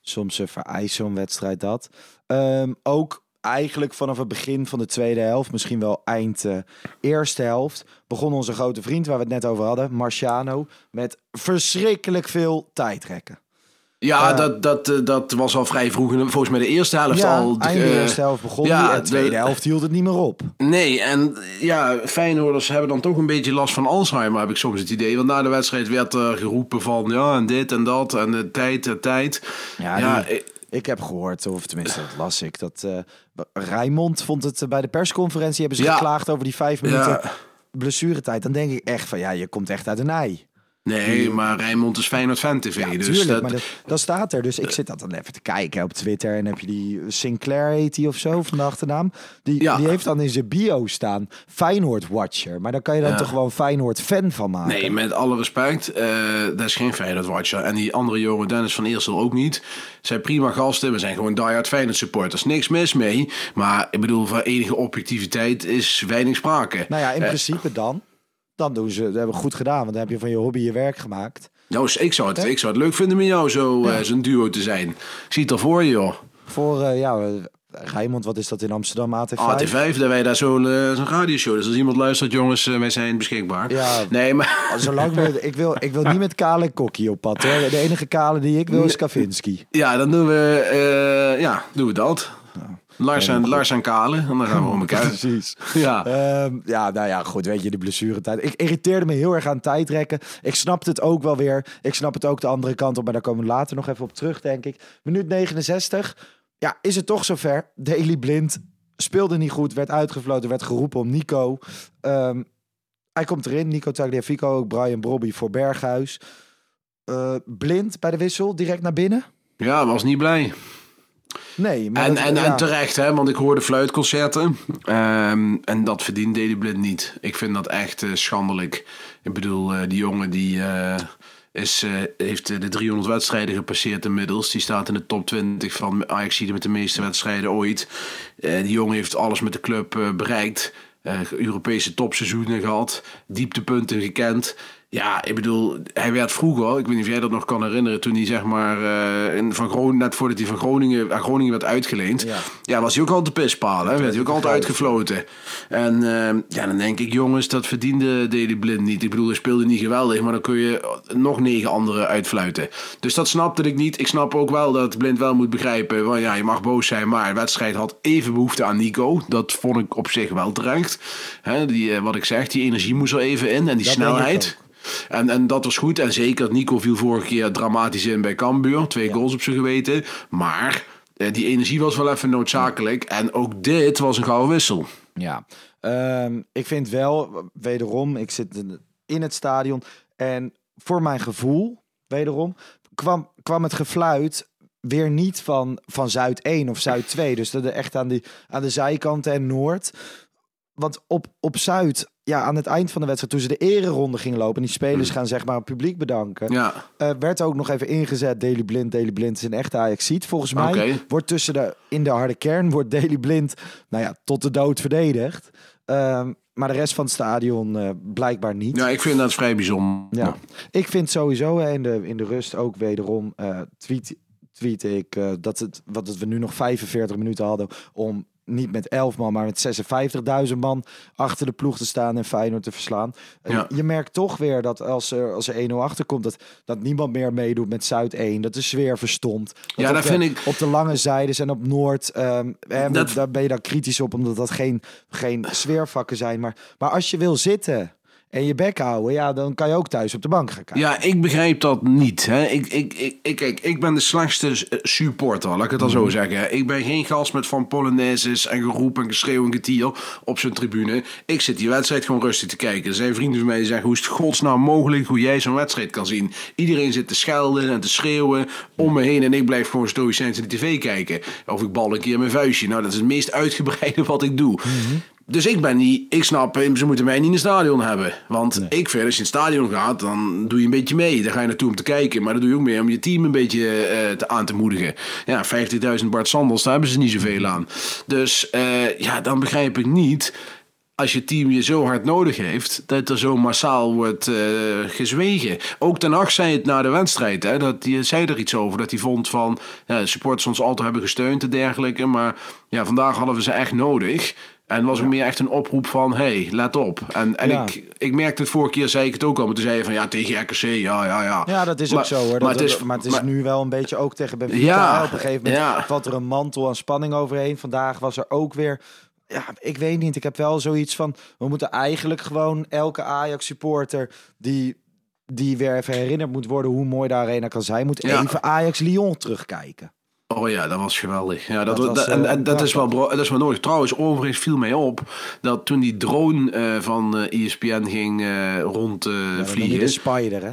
Soms uh, vereist zo'n wedstrijd dat. Ehm, ook eigenlijk vanaf het begin van de tweede helft, misschien wel eind eh, eerste helft, begon onze grote vriend waar we het net over hadden, Marciano, met verschrikkelijk veel tijdrekken. Ja, Eh, dat, dat, eh, dat was al vrij vroeg. Volgens mij de eerste helft Ja, al. eind de eh, eerste helft begon ja, die en de tweede de- helft hield het niet meer op. Nee, en ja, Feyenoorders hebben dan toch een beetje last van Alzheimer, heb ik soms het idee. Want na de wedstrijd werd er geroepen van ja, en dit en dat, en de tijd, de tijd. Ja, Ja, die- eh, ik heb gehoord, of tenminste dat las ik, dat Rijmond vond het bij de persconferentie, hebben ze geklaagd over die vijf minuten blessuretijd. Dan denk ik echt van ja, je komt echt uit een ei. Nee, maar Rijnmond is Feyenoord Fan TV. Ja, dus tuurlijk, dat, maar dat, dat staat er. Dus ik zit dat dan even te kijken op Twitter. En heb je die Sinclair heet die of zo van de achternaam. Die, Ja. die heeft dan in zijn bio staan Feyenoord Watcher. Maar dan kan je dan Ja. toch gewoon Feyenoord fan van maken. Nee, met alle respect, eh, dat is geen Feyenoord Watcher. En die andere jongen, Dennis van Eersel, ook niet. Zijn prima gasten, we zijn gewoon diehard Feyenoord supporters. Niks mis mee, maar ik bedoel, van enige objectiviteit is weinig sprake. Nou ja, in Eh, principe dan. Dan doen ze, dat hebben we goed gedaan. Want dan heb je van je hobby je werk gemaakt. Nou, ik zou het, ik zou het leuk vinden met jou zo, eh, zo'n duo te zijn. Ik zie het al voor je, joh. Voor, eh, ja, eh, Rijmond, wat is dat in Amsterdam? AT5? AT5, dat wij daar zo'n eh, zo'n radioshow. Dus als iemand luistert, jongens, wij zijn beschikbaar. Ja. Nee, maar... Zolang we, ik, wil, ik wil niet met Kale Kokkie op pad hoor. De enige Kale die ik wil is Kavinski. Ja, dan doen we, ja, doen we dat. Lars, en, Lars en Kale, en dan gaan we om elkaar. Precies. Ja. Ehm, ja, nou ja, goed, weet je, de blessuretijd. Ik irriteerde me heel erg aan tijdrekken. Ik snapte het ook wel weer. Ik snap het ook de andere kant op, maar daar komen we later nog even op terug, denk ik. Minuut 69. Ja, is het toch zover? Daily Blind speelde niet goed, werd uitgefloten, werd geroepen om Nico. Ehm, hij komt erin, Nico Tagliafico, ook Brian Brobby voor Berghuis. Eh, blind bij de wissel, direct naar binnen? Ja, was niet blij. Nee, maar En, dat- en, ja. en terecht, hè, want ik hoorde fluitconcerten. Ehm, en dat verdient Deli Blind niet. Ik vind dat echt eh, schandelijk. Ik bedoel, eh, die jongen die eh, is, heeft de 300 wedstrijden gepasseerd inmiddels. Die staat in de top 20 van Ajax met de meeste wedstrijden ooit. Die jongen heeft alles met de club bereikt. Europese topseizoenen gehad. Dieptepunten gekend. Ja, ik bedoel, hij werd vroeger, ik weet niet of jij dat nog kan herinneren, toen hij zeg maar, eh, in van Groningen, net voordat hij van Groningen, aan Groningen werd uitgeleend, ja. Ja. was hij ook altijd pispalen, hè? werd hij ook altijd uitgefloten. En eh, ja, dan denk ik, jongens, dat verdiende Daley Blind niet. Ik bedoel, hij speelde niet geweldig, maar dan kun je nog negen anderen uitfluiten. Dus dat snapte ik niet. Ik snap ook wel dat Blind wel moet begrijpen, van ja, je mag boos zijn, maar de wedstrijd had even behoefte aan Nico. Dat vond ik op zich wel terecht. Hè, die, eh, wat ik zeg, die energie moest er even in en die snelheid. En, en dat was goed. En zeker, Nico viel vorige keer dramatisch in bij Cambuur. Twee goals op zijn geweten. Maar eh, die energie was wel even noodzakelijk. En ook dit was een gouden wissel. Ja, Ehm, ik vind wel, wederom, ik zit in- het stadion. En voor mijn gevoel, wederom, kwam, kwam het gefluit weer niet van, van Zuid 1 of Zuid 2. Dus dat er echt aan, die, aan de zijkanten en Noord. Want op, op Zuid, ja, aan het eind van de wedstrijd, toen ze de ereronde gingen lopen... en die spelers gaan zeg maar het publiek bedanken... Ja, eh, werd ook nog even ingezet. Daily Blind, Daily Blind is een echte Ajaxiet. Volgens mij wordt tussen de in de harde kern wordt Daily Blind, nou ja, tot de dood verdedigd. Ehm, maar de rest van het stadion eh, blijkbaar niet. ja ik vind dat vrij bijzonder. Ja. Ik vind sowieso in, de, in de rust ook wederom eh tweet, tweet ik dat het wat het we nu nog 45 minuten hadden om niet met 11 man, maar met 56.000 man achter de ploeg te staan en Feyenoord te verslaan. Ja. Je merkt toch weer dat als er, als er 1-0 achterkomt, dat, dat niemand meer meedoet met Zuid 1. Dat de sfeer verstomt. Ja, de- vind ik- Op de lange zijdes en op Noord, ehm, hè, Dat- daar ben je dan kritisch op, omdat dat geen, geen sfeervakken zijn. Maar, maar als je wil zitten en je bek houden, ja, dan kan je ook thuis op de bank gaan kijken. Ja, ik begrijp dat niet. Hè. Ik, ik, ik, ik, kijk, ik ben de slechtste eh, supporter, laat ik het dan Mhm. zo zeggen. Ik ben geen gast met van polonaises en geroep en geschreeuw en getier op zijn tribune. Ik zit die wedstrijd gewoon rustig te kijken. Er zijn vrienden van mij die zeggen, hoe is het godsnaam mogelijk hoe jij zo'n wedstrijd kan zien? Iedereen zit te schelden en te schreeuwen om me heen en ik blijf gewoon stoïcijns de tv kijken. Of ik bal een keer mijn vuistje. Nou, dat is het meest uitgebreide wat ik doe. Dus ik ben niet, ik snap, eh, ze moeten mij niet in het stadion hebben. Want ik vind, als je in het stadion gaat, dan doe je een beetje mee. Dan ga je naartoe om te kijken. Maar dan doe je ook mee om je team een beetje eh, te, aan te moedigen. Ja, 50.000 Bart Sanders, daar hebben ze niet zoveel aan. Dus eh, ja, dan begrijp ik niet, als je team je zo hard nodig heeft, dat er zo massaal wordt eh, gezwegen. Ook Ten Hag zei het na de wedstrijd, hè, dat hij zei er iets over. Dat hij vond van, ja, supporters ons altijd hebben gesteund en dergelijke. Maar ja, vandaag hadden we ze echt nodig. En was ook meer echt een oproep van, hey, let op. En, en Ja. ik, ik merkte het vorige keer, zei ik het ook al. Maar toen zei je van, ja, tegen RKC, ja, ja, ja. Ja, dat is Maar- ook zo hoor. Dat, Maar het is, maar het is maar- nu wel een beetje ook tegen Benfica. Ja. Op een gegeven moment ja. valt er een mantel aan spanning overheen. Vandaag was er ook weer... Ja, ik weet niet. Ik heb wel zoiets van... We moeten eigenlijk gewoon elke Ajax-supporter... die, die weer even herinnerd moet worden hoe mooi de arena kan zijn... moet Ja. even Ajax-Lyon terugkijken. Oh ja, dat was geweldig. Ja, dat, Dat dat, was, en, eh, en dat, is wel, dat is wel nodig. Trouwens, overigens viel mij op dat toen die drone eh, van ESPN ging eh, rond eh, Ja, dan noem je vliegen. de Spider, hè?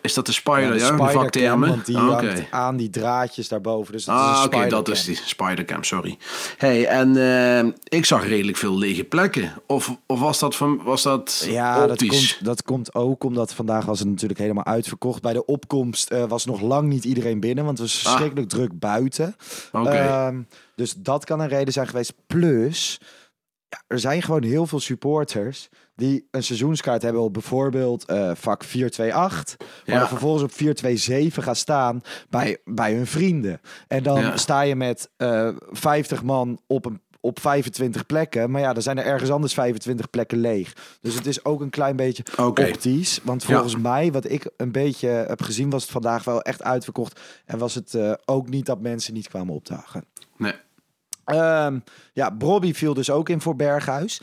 Is dat de Spider, ja? de de Spider-cam, vaktermen? want die Ah, hangt aan die draadjes daarboven. Dus dat Ah, oké, dat is die Spidercam, sorry. Hey, en eh, ik zag redelijk veel lege plekken. Of, of was dat, van, was dat Ja, dat komt, dat komt ook omdat vandaag was het natuurlijk helemaal uitverkocht. Bij de opkomst eh, was nog lang niet iedereen binnen, want het was verschrikkelijk druk buiten. Ah. Ehm, dus dat kan een reden zijn geweest. Plus, ja, er zijn gewoon heel veel supporters die een seizoenskaart hebben op bijvoorbeeld eh, vak 428. Maar Ja. vervolgens op 427 gaan staan bij, bij hun vrienden. En dan Ja. sta je met eh 50 man op een op 25 plekken. Maar ja, dan zijn er ergens anders 25 plekken leeg. Dus het is ook een klein beetje Oké. optisch. Want Ja. volgens mij, wat ik een beetje heb gezien, was het vandaag wel echt uitverkocht. En was het eh, ook niet dat mensen niet kwamen opdagen. Nee. Ehm, ja, Brobby viel dus ook in voor Berghuis.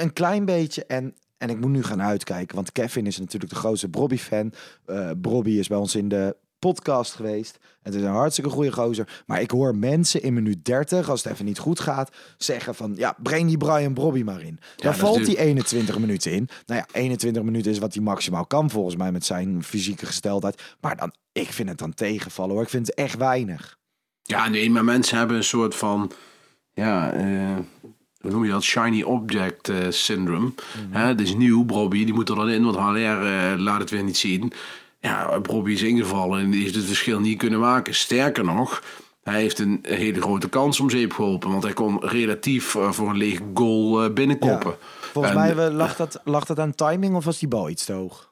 Een klein beetje. En, en ik moet nu gaan uitkijken. Want Kevin is natuurlijk de grootste Brobby-fan. Eh Brobby is bij ons in de podcast geweest. Het is een hartstikke goede gozer. Maar ik hoor mensen in minuut 30, als het even niet goed gaat, zeggen van... Ja, breng die Brian Brobby maar in. Dan dat is valt hij 21 minuten in. Nou ja, 21 minuten is wat hij maximaal kan volgens mij met zijn fysieke gesteldheid. Maar dan, ik vind het dan tegenvallen hoor. Ik vind het echt weinig. Ja, nee, maar mensen hebben een soort van, ja, eh, hoe noem je dat? Shiny object eh, syndrome. Hè, het is nieuw, Bobby, die moet er dan in, want HLR eh, laat het weer niet zien. Ja, Bobby is ingevallen en die heeft het verschil niet kunnen maken. Sterker nog, hij heeft een hele grote kans om zeep geholpen, want hij kon relatief eh, voor een lege goal binnenkoppen. Volgens En- mij lag dat, lag dat aan timing of was die bal iets te hoog?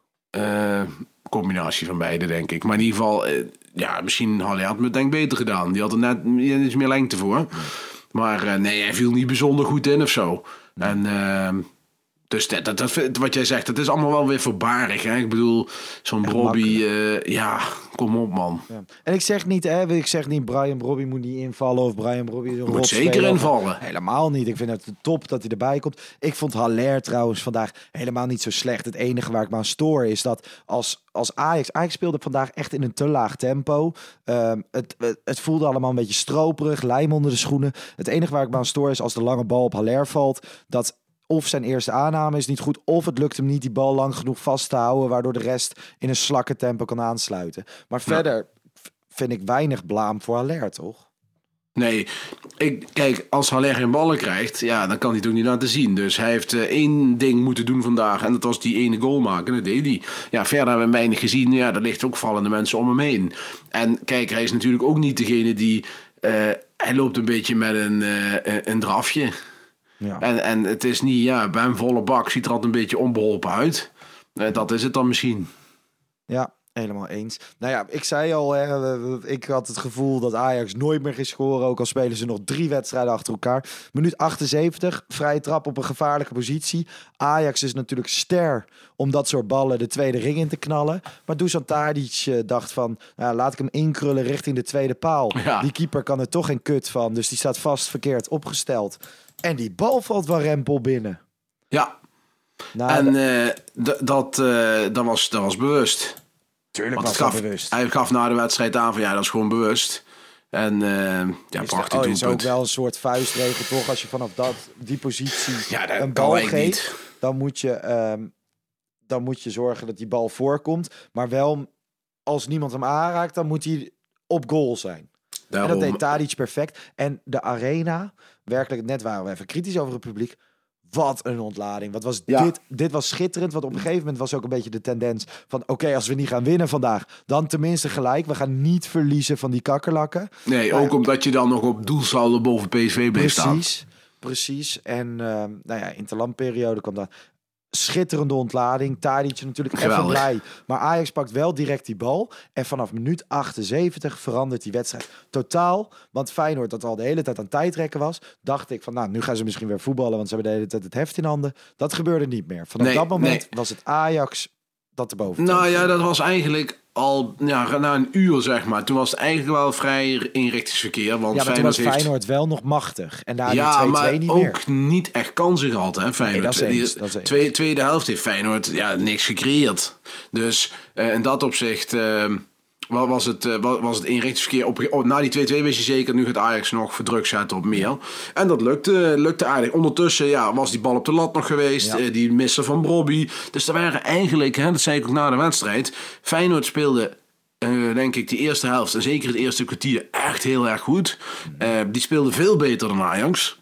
Combinatie van beide, denk ik. Maar in ieder geval, ja, misschien Halle had me denk ik beter gedaan. Die had er net iets meer lengte voor. Maar eh, nee, hij viel niet bijzonder goed in of zo. En ehm, dus dat, dat, dat, wat jij zegt, dat is allemaal wel weer voorbarig. Hè? Ik bedoel, zo'n Robbie, eh, ja, kom op man. Ja. En ik zeg niet, hè, ik zeg niet Brian Robbie moet niet invallen of Brian Robbie is een Moet zeker invallen. Helemaal niet. Ik vind het top dat hij erbij komt. Ik vond Haller trouwens vandaag helemaal niet zo slecht. Het enige waar ik me aan stoor is dat als, als Ajax... Ajax speelde vandaag echt in een te laag tempo. Ehm, het, het, het voelde allemaal een beetje stroperig, lijm onder de schoenen. Het enige waar ik me aan stoor is als de lange bal op Haller valt... dat of zijn eerste aanname is niet goed, of het lukt hem niet die bal lang genoeg vast te houden, waardoor de rest in een slakke tempo kan aansluiten. Maar verder vind ik weinig blaam voor Haller, toch? Nee, ik, kijk, als Haller geen ballen krijgt, ja, dan kan hij het ook niet laten zien. Dus hij heeft eh, één ding moeten doen vandaag en dat was die ene goal maken. Dat deed hij. Ja, verder hebben we weinig gezien. Ja, er ligt ook vallende mensen om hem heen. En kijk, hij is natuurlijk ook niet degene die... eh, hij loopt een beetje met een, eh, een drafje. Ja. En, en het is niet, ja, bij een volle bak ziet er altijd een beetje onbeholpen uit. Eh, dat is het dan misschien. Ja, helemaal eens. Nou ja, ik zei al, hè, ik had het gevoel dat Ajax nooit meer ging scoren, ook al spelen ze nog drie wedstrijden achter elkaar. Minuut 78, vrije trap op een gevaarlijke positie. Ajax is natuurlijk ster om dat soort ballen de tweede ring in te knallen. Maar Dusan Tadic eh, dacht van, nou, laat ik hem inkrullen richting de tweede paal. Ja. Die keeper kan er toch geen kut van, dus die staat vast verkeerd opgesteld. En die bal valt van Rempel binnen. Ja, Nou, en eh, dat, eh, dat, was, dat was bewust. natuurlijk Want was dat bewust. hij gaf na de wedstrijd aan van ja, dat is gewoon bewust. En eh ja, Is, prachtig oh, is ook wel een soort vuistregel, toch? Als je vanaf dat, die positie Ja, dat een bal geeft, niet. dan moet, je, ehm, dan moet je zorgen dat die bal voorkomt. Maar wel, als niemand hem aanraakt, dan moet hij op goal zijn. En Daarom, dat deed Tadic perfect. En de arena, werkelijk, net waren we even kritisch over het publiek. Wat een ontlading. Wat was Ja. dit? Dit was schitterend. Want op een gegeven moment was ook een beetje de tendens van... oké, als we niet gaan winnen vandaag, dan tenminste gelijk. We gaan niet verliezen van die kakkerlakken. nee, ook omdat je dan nog op doelsaldo boven PSV bleef staan. Precies, precies. En ehm, nou ja, in de landperiode kwam daar schitterende ontlading. Tadic natuurlijk even Geweldig. blij. Maar Ajax pakt wel direct die bal. En vanaf minuut 78 verandert die wedstrijd totaal. Want Feyenoord, dat al de hele tijd aan tijdrekken was... dacht ik van, nou, nu gaan ze misschien weer voetballen... want ze hebben de hele tijd het heft in handen. Dat gebeurde niet meer. Vanaf Nee, dat moment nee. was het Ajax dat erboven Nou ja, dat was eigenlijk al ja, na een uur, zeg maar. Toen was het eigenlijk wel vrij inrichtingsverkeer. Want Ja, was Feyenoord heeft... Wel nog machtig. En daar Ja, die 2-2 maar niet ook meer. niet echt kansen gehad, hè, Feyenoord. dat is eens, Die- tweede, tweede helft heeft Feyenoord ja, niks gecreëerd. Dus eh, in dat opzicht eh, wa- was het, eh, wa- was het inrichtingsverkeer. Op, op, na die 2-2 wist je zeker, nu gaat Ajax nog voor druk zetten op meer. En dat lukte, lukte aardig. Ondertussen ja, was die bal op de lat nog geweest. Ja. eh, die missen van Brobby. Dus er waren eigenlijk, hè, dat zei ik ook na de wedstrijd... Feyenoord speelde eh, denk ik, de eerste helft en zeker het eerste kwartier echt heel erg goed. Die speelde veel beter dan Ajax.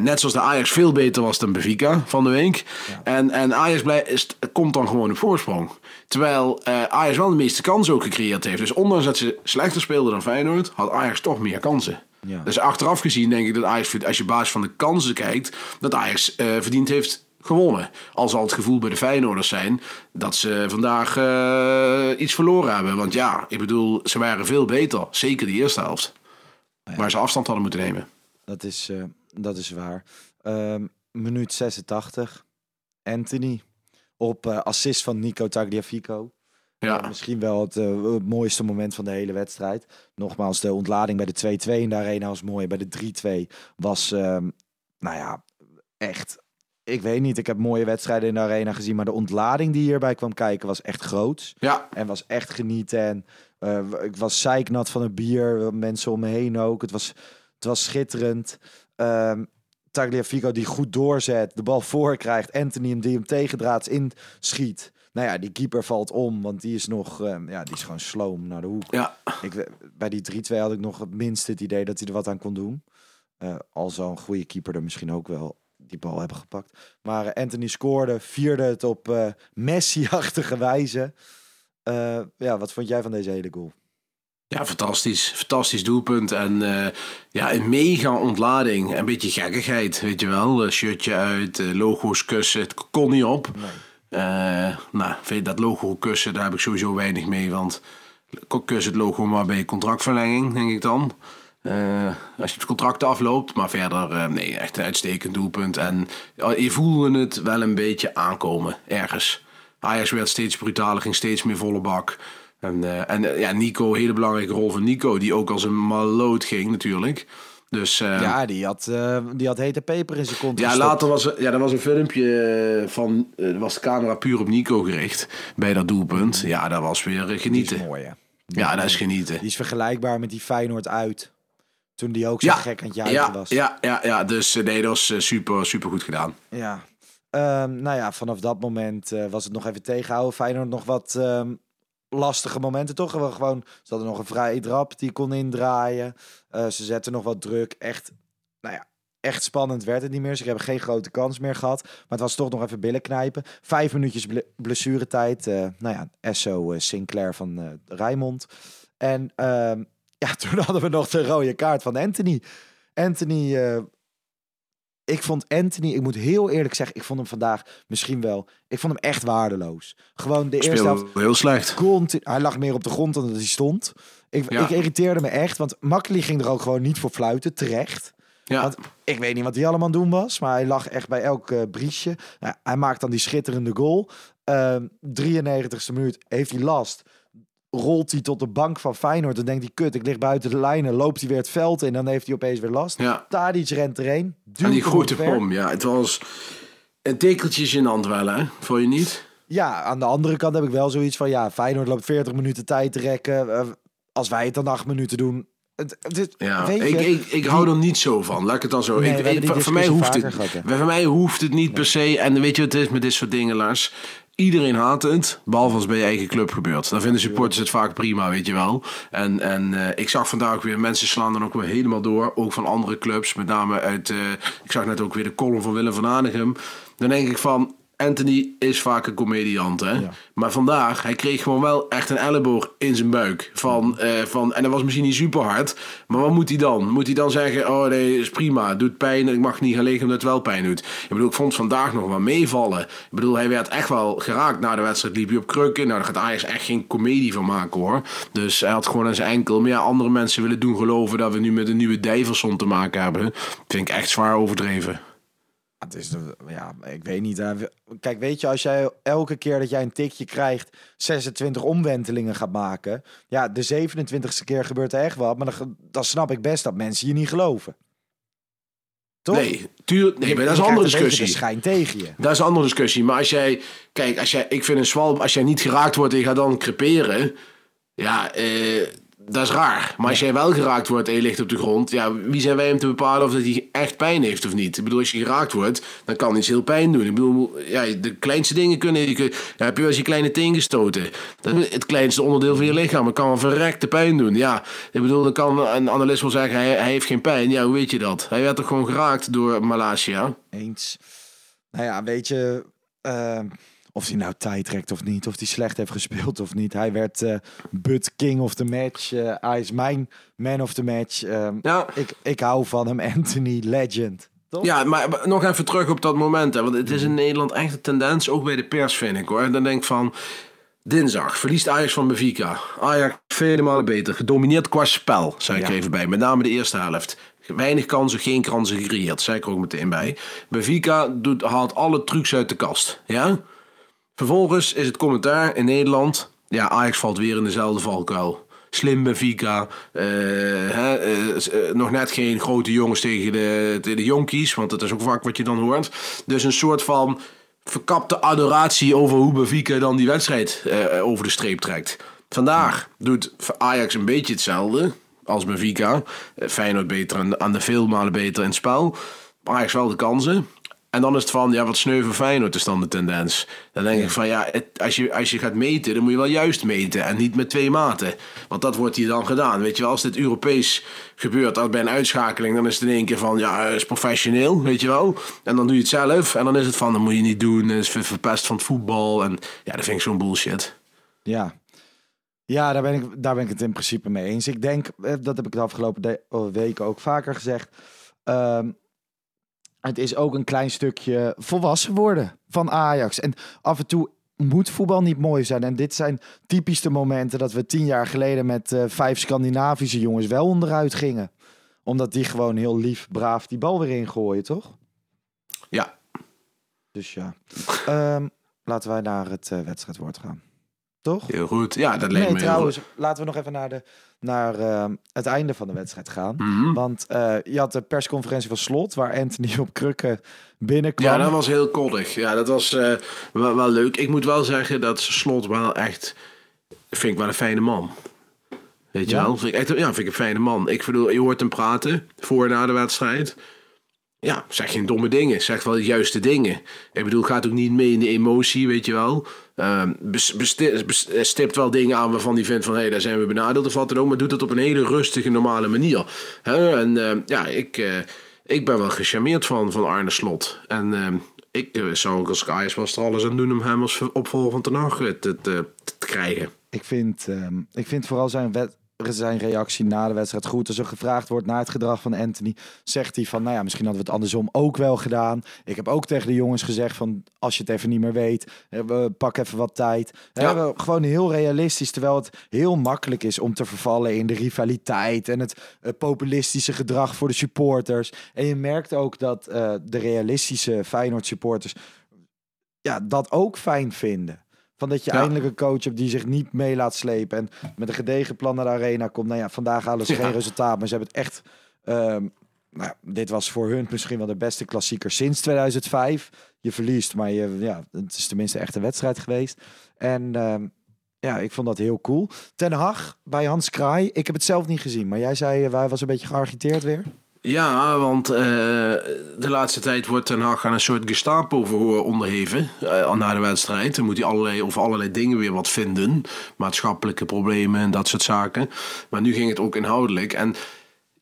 Net zoals de Ajax veel beter was dan Benfica van de week. En, en Ajax blij, is, komt dan gewoon op voorsprong. Terwijl eh, Ajax wel de meeste kansen ook gecreëerd heeft. Dus ondanks dat ze slechter speelden dan Feyenoord, had Ajax toch meer kansen. Ja. Dus achteraf gezien denk ik dat Ajax, als je basis van de kansen kijkt, dat Ajax eh, verdiend heeft gewonnen. Al zal het gevoel bij de Feyenoorders zijn dat ze vandaag eh, iets verloren hebben. Want ja, ik bedoel, ze waren veel beter. Zeker de eerste helft. Waar ze afstand hadden moeten nemen. Dat is, dat is waar. Ehm, minuut 86. Anthony. Op eh, assist van Nico Tagliafico. Ja, Eh, misschien wel het, eh, het mooiste moment van de hele wedstrijd. Nogmaals, de ontlading bij de 2-2 in de arena was mooi. Bij de 3-2 was, ehm, nou ja, echt... Ik weet niet, ik heb mooie wedstrijden in de arena gezien. Maar de ontlading die hierbij kwam kijken was echt groot. ja, En was echt genieten. En ik was zeiknat van het bier. Mensen om me heen ook. Het was, het was schitterend. Ehm Tagliafico die goed doorzet. De bal voorkrijgt. Anthony hem die hem tegendraads inschiet. Nou ja, die keeper valt om. Want die is nog... ehm, ja, die is gewoon sloom naar de hoek. ja. Ik, we- bij die 3-2 had ik nog het minste het idee dat hij er wat aan kon doen. Eh, al zou een goede keeper er misschien ook wel die bal hebben gepakt. Maar eh, Anthony scoorde, vierde het op eh, Messi-achtige wijze. Eh, ja, wat vond jij van deze hele goal? Ja, fantastisch. Fantastisch doelpunt. En eh, ja, een mega ontlading. Een beetje gekkigheid, weet je wel. Eh, shirtje uit, eh, logo's kussen. Het kon niet op. Nou, vind dat logo kussen, daar heb ik sowieso weinig mee. Want kus het logo maar bij contractverlenging, denk ik dan. Als je het contract afloopt. Maar verder, nee, echt een uitstekend doelpunt. En je voelde het wel een beetje aankomen, ergens. Ajax werd steeds brutaler, ging steeds meer volle bak. En, eh, en ja, Nico, hele belangrijke rol van Nico, die ook als een maloot ging natuurlijk. Dus, ja, die had, die had hete peper in zijn kont Ja, later was er, ja, er was een filmpje van, uh, was de camera puur op Nico gericht bij dat doelpunt. Ja, dat was weer genieten. Dat is mooi, hè? Ja, dat is genieten. Die is vergelijkbaar met die Feyenoord uit. Toen die ook zo gek aan het juichen ja, was. Ja, ja, ja, dus nee, dat was super, super goed gedaan. Ja. Um, nou ja, vanaf dat moment was het nog even tegenhouden. Feyenoord nog wat um, lastige momenten, toch? Gewoon, ze hadden nog een vrije drap die kon indraaien. Uh, ze zetten nog wat druk. Echt, nou ja, echt spannend werd het niet meer. Ze hebben geen grote kans meer gehad. Maar het was toch nog even billen knijpen. Vijf minuutjes blessuretijd. Uh, nou ja, Esso Sinclair van Rijmond. En ehm, ja, toen hadden we nog de rode kaart van Anthony. Anthony, uh, ik vond Anthony, ik moet heel eerlijk zeggen, ik vond hem vandaag misschien wel, ik vond hem echt waardeloos. Gewoon de eerste helft. heel slecht. hij lag meer op de grond dan dat hij stond. Ik, ja. ik irriteerde me echt, want Makkeli ging er ook gewoon niet voor fluiten, terecht. Ja. Want ik weet niet wat hij allemaal doen was, maar hij lag echt bij elk uh, briesje. Nou, hij maakt dan die schitterende goal. Uh, 93ste minuut heeft hij last rolt hij tot de bank van Feyenoord. Dan denkt hij, kut, ik lig buiten de lijnen. Loopt hij weer het veld in. Dan heeft hij opeens weer last. Ja. Tadic rent erheen. En die gooit de om. Ja, het was een tekeltje gênant wel, hè? Vond je niet? Ja, aan de andere kant heb ik wel zoiets van... Ja, Feyenoord loopt 40 minuten tijd te rekken. Uh, als wij het dan 8 minuten doen... Het, het, ja, weet ik, ik, ik hou er niet zo van. Laat ik het dan zo. Nee, ik, ik, voor, mij hoeft het, voor mij hoeft het niet per se. En weet je wat het is met dit soort dingen, Lars? Iedereen haat het, behalve als bij je eigen club gebeurt. Dan vinden supporters het vaak prima, weet je wel. En, en uh, ik zag vandaag weer, mensen slaan dan ook weer helemaal door. Ook van andere clubs, met name uit... Uh, ik zag net ook weer de column van Willem van Aanegem. Dan denk ik van, Anthony is vaak een comediant, hè? Ja. Maar vandaag, hij kreeg gewoon wel echt een elleboog in zijn buik. Van, uh, van, en dat was misschien niet super hard. Maar wat moet hij dan? Moet hij dan zeggen: Oh nee, is prima, doet pijn. Ik mag niet gaan liggen omdat het wel pijn doet. Ik bedoel, ik vond vandaag nog wel meevallen. Ik bedoel, hij werd echt wel geraakt na de wedstrijd. Liep hij op krukken. Nou, daar gaat Ajax echt geen comedie van maken hoor. Dus hij had gewoon aan zijn enkel. Maar ja, andere mensen willen doen geloven dat we nu met een nieuwe Dijverson te maken hebben. Vind ik echt zwaar overdreven. Het is, ja, ik weet niet. Kijk, weet je, als jij elke keer dat jij een tikje krijgt, 26 omwentelingen gaat maken. Ja, de 27ste keer gebeurt er echt wat. Maar dan, dan snap ik best dat mensen je niet geloven. Toch? Nee, tuur, nee, maar dat is een andere discussie. Een schijn tegen je. Dat is een andere discussie. Maar als jij, kijk, als jij, ik vind een zwalm, als jij niet geraakt wordt en je gaat dan creperen. Ja, eh, dat is raar. Maar als jij wel geraakt wordt en je ligt op de grond, ja, wie zijn wij om te bepalen of dat hij echt pijn heeft of niet? Ik bedoel, als je geraakt wordt, dan kan iets heel pijn doen. Ik bedoel, ja, de kleinste dingen kunnen. Je kun, ja, heb je wel eens je kleine teen gestoten? Dat is het kleinste onderdeel van je lichaam. Het kan een verrekte pijn doen. Ja, ik bedoel, dan kan een analist wel zeggen, hij, hij heeft geen pijn. Ja, hoe weet je dat? Hij werd toch gewoon geraakt door Malasia? Eens. Nou ja, weet je. Uh of hij nou tijd trekt of niet, of hij slecht heeft gespeeld of niet. Hij werd uh, But King of the Match. Uh, hij is mijn man of the match. Uh, ja. ik, ik hou van hem, Anthony Legend. Toch? Ja, maar nog even terug op dat moment. Hè, want het is in Nederland echt een tendens, ook bij de pers vind ik hoor. Dan denk ik van, dinsdag verliest Ajax van Benfica. Ajax vele malen beter. Gedomineerd qua spel, zei ik ja. even bij. Met name de eerste helft. Weinig kansen, geen kansen gecreëerd, zei ik er ook meteen bij. Benfica doet, haalt alle trucs uit de kast. Ja? Vervolgens is het commentaar in Nederland. Ja, Ajax valt weer in dezelfde valkuil. Slim Benfica. Uh, hè, uh, nog net geen grote jongens tegen de, tegen de jonkies. Want dat is ook vaak wat je dan hoort. Dus een soort van verkapte adoratie over hoe Benfica dan die wedstrijd over de streep trekt. Vandaag doet Ajax een beetje hetzelfde als Benfica. Feyenoord beter aan de veel malen beter in het spel. Ajax wel de kansen. En dan is het van, ja, wat sneuven Feyenoord is dan de tendens. Dan denk ik van, ja, het, als, je, als je gaat meten, dan moet je wel juist meten. En niet met twee maten. Want dat wordt hier dan gedaan. Weet je wel, als dit Europees gebeurt, als bij een uitschakeling, dan is het in één keer van, ja, is professioneel, weet je wel. En dan doe je het zelf. En dan is het van, dat moet je niet doen. Is verpest van het voetbal. En ja, dat vind ik zo'n bullshit. Ja. Ja, daar ben, ik, daar ben ik het in principe mee eens. Ik denk, eh, dat heb ik de afgelopen weken ook vaker gezegd. Um, het is ook een klein stukje volwassen worden van Ajax. En af en toe moet voetbal niet mooi zijn. En dit zijn typisch de momenten dat we tien jaar geleden met uh, vijf Scandinavische jongens wel onderuit gingen. Omdat die gewoon heel lief, braaf die bal weer ingooien, toch? Ja. Dus ja. um, laten wij naar het uh, wedstrijdwoord gaan. Toch? Heel goed. Ja, dat leek nee, me trouwens, heel laten we nog even naar, de, naar uh, het einde van de wedstrijd gaan. Mhm. Want uh, je had de persconferentie van Slot, waar Anthony op krukken binnenkwam. Ja, dat was heel koddig. Ja, dat was uh, wel, wel, leuk. Ik moet wel zeggen dat Slot wel echt... Vind ik wel een fijne man. Weet je Ja? wel? Vind ik echt, ja, vind ik een fijne man. Ik bedoel, je hoort hem praten voor en na de wedstrijd. Ja, zeg geen domme dingen. Zeg wel de juiste dingen. Ik bedoel, gaat ook niet mee in de emotie, weet je wel. Eh, stipt wel dingen aan waarvan hij vindt van... hey, daar zijn we benadeeld of wat dan ook. Maar doet het op een hele rustige, normale manier. Hè? En ehm, ja, ik, eh, ik ben wel gecharmeerd van, van Arne Slot. En ehm, ik eh, zou ook als Ajax was er alles aan doen... om hem als opvolger van Ten Hag te, te, te, krijgen. Ik vind, ik vind vooral zijn, wet, zijn reactie na de wedstrijd goed. Als er gevraagd wordt naar het gedrag van Anthony, zegt hij van, nou ja, misschien hadden we het andersom ook wel gedaan. Ik heb ook tegen de jongens gezegd van, als je het even niet meer weet, we pak even wat tijd. We Ja. hebben gewoon heel realistisch, terwijl het heel makkelijk is om te vervallen in de rivaliteit en het eh, populistische gedrag voor de supporters. En je merkt ook dat eh, de realistische Feyenoord supporters ja, dat ook fijn vinden. Van dat je Ja. eindelijk een coach hebt die zich niet mee laat slepen. En met een gedegen plan naar de arena komt. Nou ja, vandaag halen ze Ja. geen resultaat. Maar ze hebben het echt... ehm, nou, dit was voor hun misschien wel de beste klassieker sinds 2005. Je verliest, maar je, ja, het is tenminste echt een wedstrijd geweest. En ehm, ja, ik vond dat heel cool. Ten Hag bij Hans Kraai. Ik heb het zelf niet gezien. Maar jij zei, eh, wij was een beetje geagiteerd weer. Ja, want eh, de laatste tijd wordt Ten Hag aan een soort Gestapo-verhoor onderheven eh, na de wedstrijd. Dan moet hij allerlei, over allerlei dingen weer wat vinden. Maatschappelijke problemen en dat soort zaken. Maar nu ging het ook inhoudelijk. En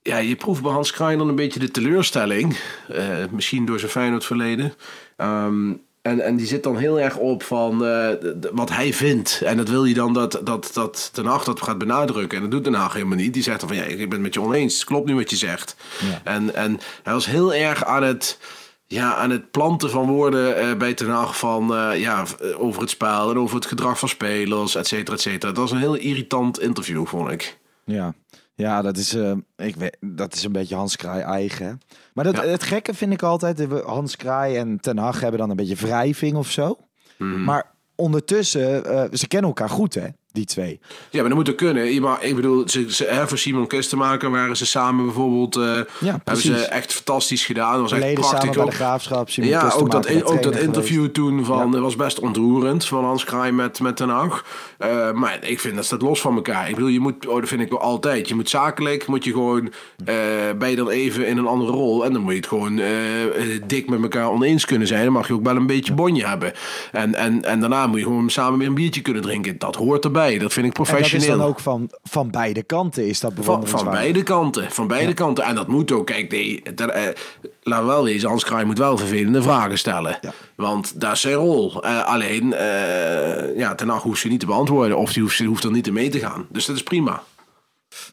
ja, je proeft bij Hans Kraaij dan een beetje de teleurstelling. eh, misschien door zijn Feyenoord verleden. Ehm, en, en die zit dan heel erg op van eh, de- wat hij vindt. En dat wil hij dan dat, dat, dat Den Haag dat gaat benadrukken. En dat doet Den Haag helemaal niet. Die zegt dan van ja, ik ben het met je oneens. Het klopt nu wat je zegt. En, en hij was heel erg aan het, ja, aan het planten van woorden eh, bij Den Haag van eh, ja, over het spel en over het gedrag van spelers, et cetera, et cetera. Dat was een heel irritant interview, vond ik. Ja, ja dat, is, eh, ik weet, dat is een beetje Hans Kraai eigen. hè. Maar dat, Ja. het gekke vind ik altijd, Hans Kraai en Ten Hag hebben dan een beetje wrijving of zo. Mhm. Maar ondertussen, eh, ze kennen elkaar goed hè, die twee. Ja, maar dat moet ook kunnen. Je mag- Ik bedoel, ze, ze, hè, voor Simon Kistenmaker waren ze samen bijvoorbeeld. eh, hebben precies. ze echt fantastisch gedaan. Dat was echt Leden prachtig. samen ook. de Graafschap. Simon ja, ook dat, ook dat interview toen van, Ja. was best ontroerend van Hans Kraai met, met Den Haag. Eh, maar ik vind dat staat los van elkaar. Ik bedoel, je moet, oh, dat vind ik wel altijd. Je moet zakelijk, moet je gewoon, eh ben je dan even in een andere rol. En dan moet je het gewoon dik met elkaar oneens kunnen zijn. Dan mag je ook wel een beetje bonje hebben. En, en, en daarna moet je gewoon samen weer een biertje kunnen drinken. Dat hoort erbij. Dat vind ik En dat is professioneel. dan ook van, van beide kanten is dat Van, van bewonderenswaardig. beide kanten. Van beide kanten. En dat moet ook. Kijk, nee, dat, eh, we wel wezen. Hans Kraai moet wel vervelende vragen stellen. Ja. Want dat is zijn rol. Eh, alleen, eh ja, ten hoeft ze niet te beantwoorden. Of die hoeft, hoeft er niet mee te gaan. Dus dat is prima.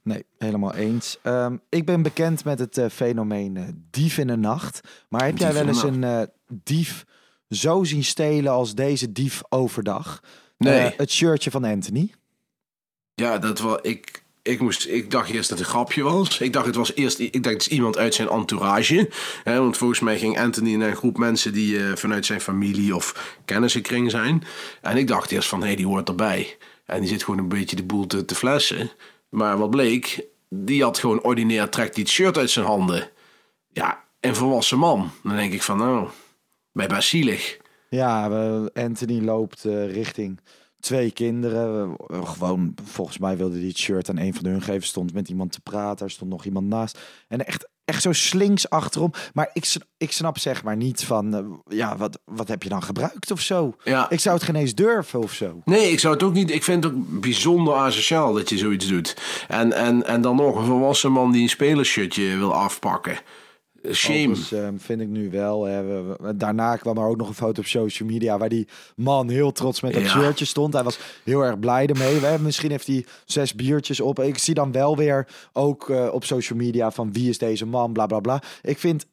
Nee, helemaal eens. Ehm, ik ben bekend met het eh, fenomeen eh, dief in de nacht. Maar heb jij wel eens een dief zo zien stelen als deze dief overdag? Nee. Eh, het shirtje van Anthony. Ja, dat was... Ik, ik, moest, ik dacht eerst dat het een grapje was. Ik dacht het was eerst ik dacht, het is iemand uit zijn entourage. Hè, want volgens mij ging Anthony naar een groep mensen die eh, vanuit zijn familie of kennissenkring zijn. En ik dacht eerst van, hé, hey, die hoort erbij. En die zit gewoon een beetje de boel te, te flessen. Maar wat bleek, die had gewoon ordinair, trekt die het shirt uit zijn handen. Ja, een volwassen man. Dan denk ik van, nou, bij best zielig. Ja, Anthony loopt eh, richting twee kinderen. Gewoon, volgens mij wilde hij het shirt aan een van hun geven. Stond met iemand te praten. Er stond nog iemand naast. En echt, echt zo slinks achterom. Maar ik, ik snap zeg maar niet van... eh, ja, wat, wat heb je dan gebruikt of zo? Ja. Ik zou het geen eens durven of zo. Nee, ik zou het ook niet. Ik vind het ook bijzonder asociaal dat je zoiets doet. En, en, en dan nog een volwassen man die een spelershirtje wil afpakken. Shame. Ehm, vind ik nu wel. Hè, daarna kwam er ook nog een foto op social media waar die man heel trots met dat Ja. shirtje stond. Hij was heel erg blij ermee. We, misschien heeft hij zes biertjes op. Ik zie dan wel weer ook eh, op social media van wie is deze man, bla bla bla. Ik vind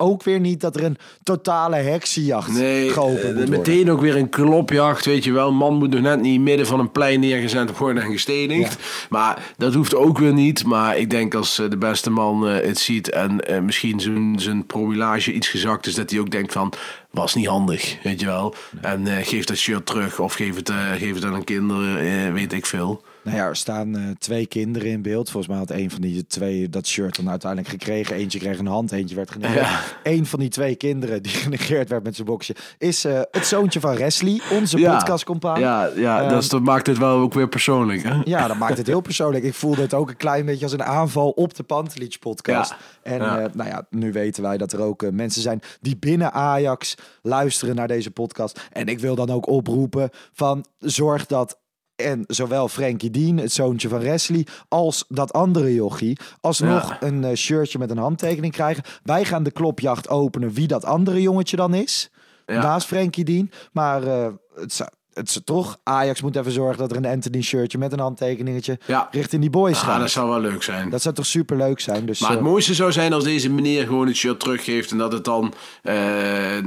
ook weer niet dat er een totale heksenjacht Nee, geopend eh, meteen ook weer een klopjacht, weet je wel. Een man moet nog net niet midden van een plein neergezet worden en gestenigd. Maar dat hoeft ook weer niet. Maar ik denk als eh, de beste man eh, het ziet en misschien zijn, zijn promillage iets gezakt is, dat hij ook denkt van, was niet handig, weet je wel. En eh, geef dat shirt terug of geef het, geef het aan een kinder, eh, weet ik veel. Nou ja, er staan eh, twee kinderen in beeld. Volgens mij had een van die twee dat shirt dan uiteindelijk gekregen. Eentje kreeg een hand, eentje werd genegeerd. Eén van die twee kinderen die genegeerd werd met zijn boxje... is eh, het zoontje van Wesley, onze podcastcompaan. Ja, ja Ehm, dat, is- dat maakt het wel ook weer persoonlijk. Hè? Ja, dat maakt het heel persoonlijk. Ik voelde het ook een klein beetje als een aanval op de Pantelich podcast. Ja. En Ja. eh, nou ja, nu weten wij dat er ook mensen zijn die binnen Ajax luisteren naar deze podcast. En ik wil dan ook oproepen van zorg dat en zowel Frankie Dean, het zoontje van Wesley, als dat andere jochie, alsnog Ja. een eh, shirtje met een handtekening krijgen. Wij gaan de klopjacht openen wie dat andere jongetje dan is. Ja. Naast Frankie Dean. Maar eh, het, zou- het is toch, Ajax moet even zorgen dat er een Anthony shirtje met een handtekeningetje Ja. richting die boys Ah, gaat. dat zou wel leuk zijn. Dat zou toch super leuk zijn. Dus, Maar het eh, mooiste zou zijn als deze meneer gewoon het shirt teruggeeft en dat het dan eh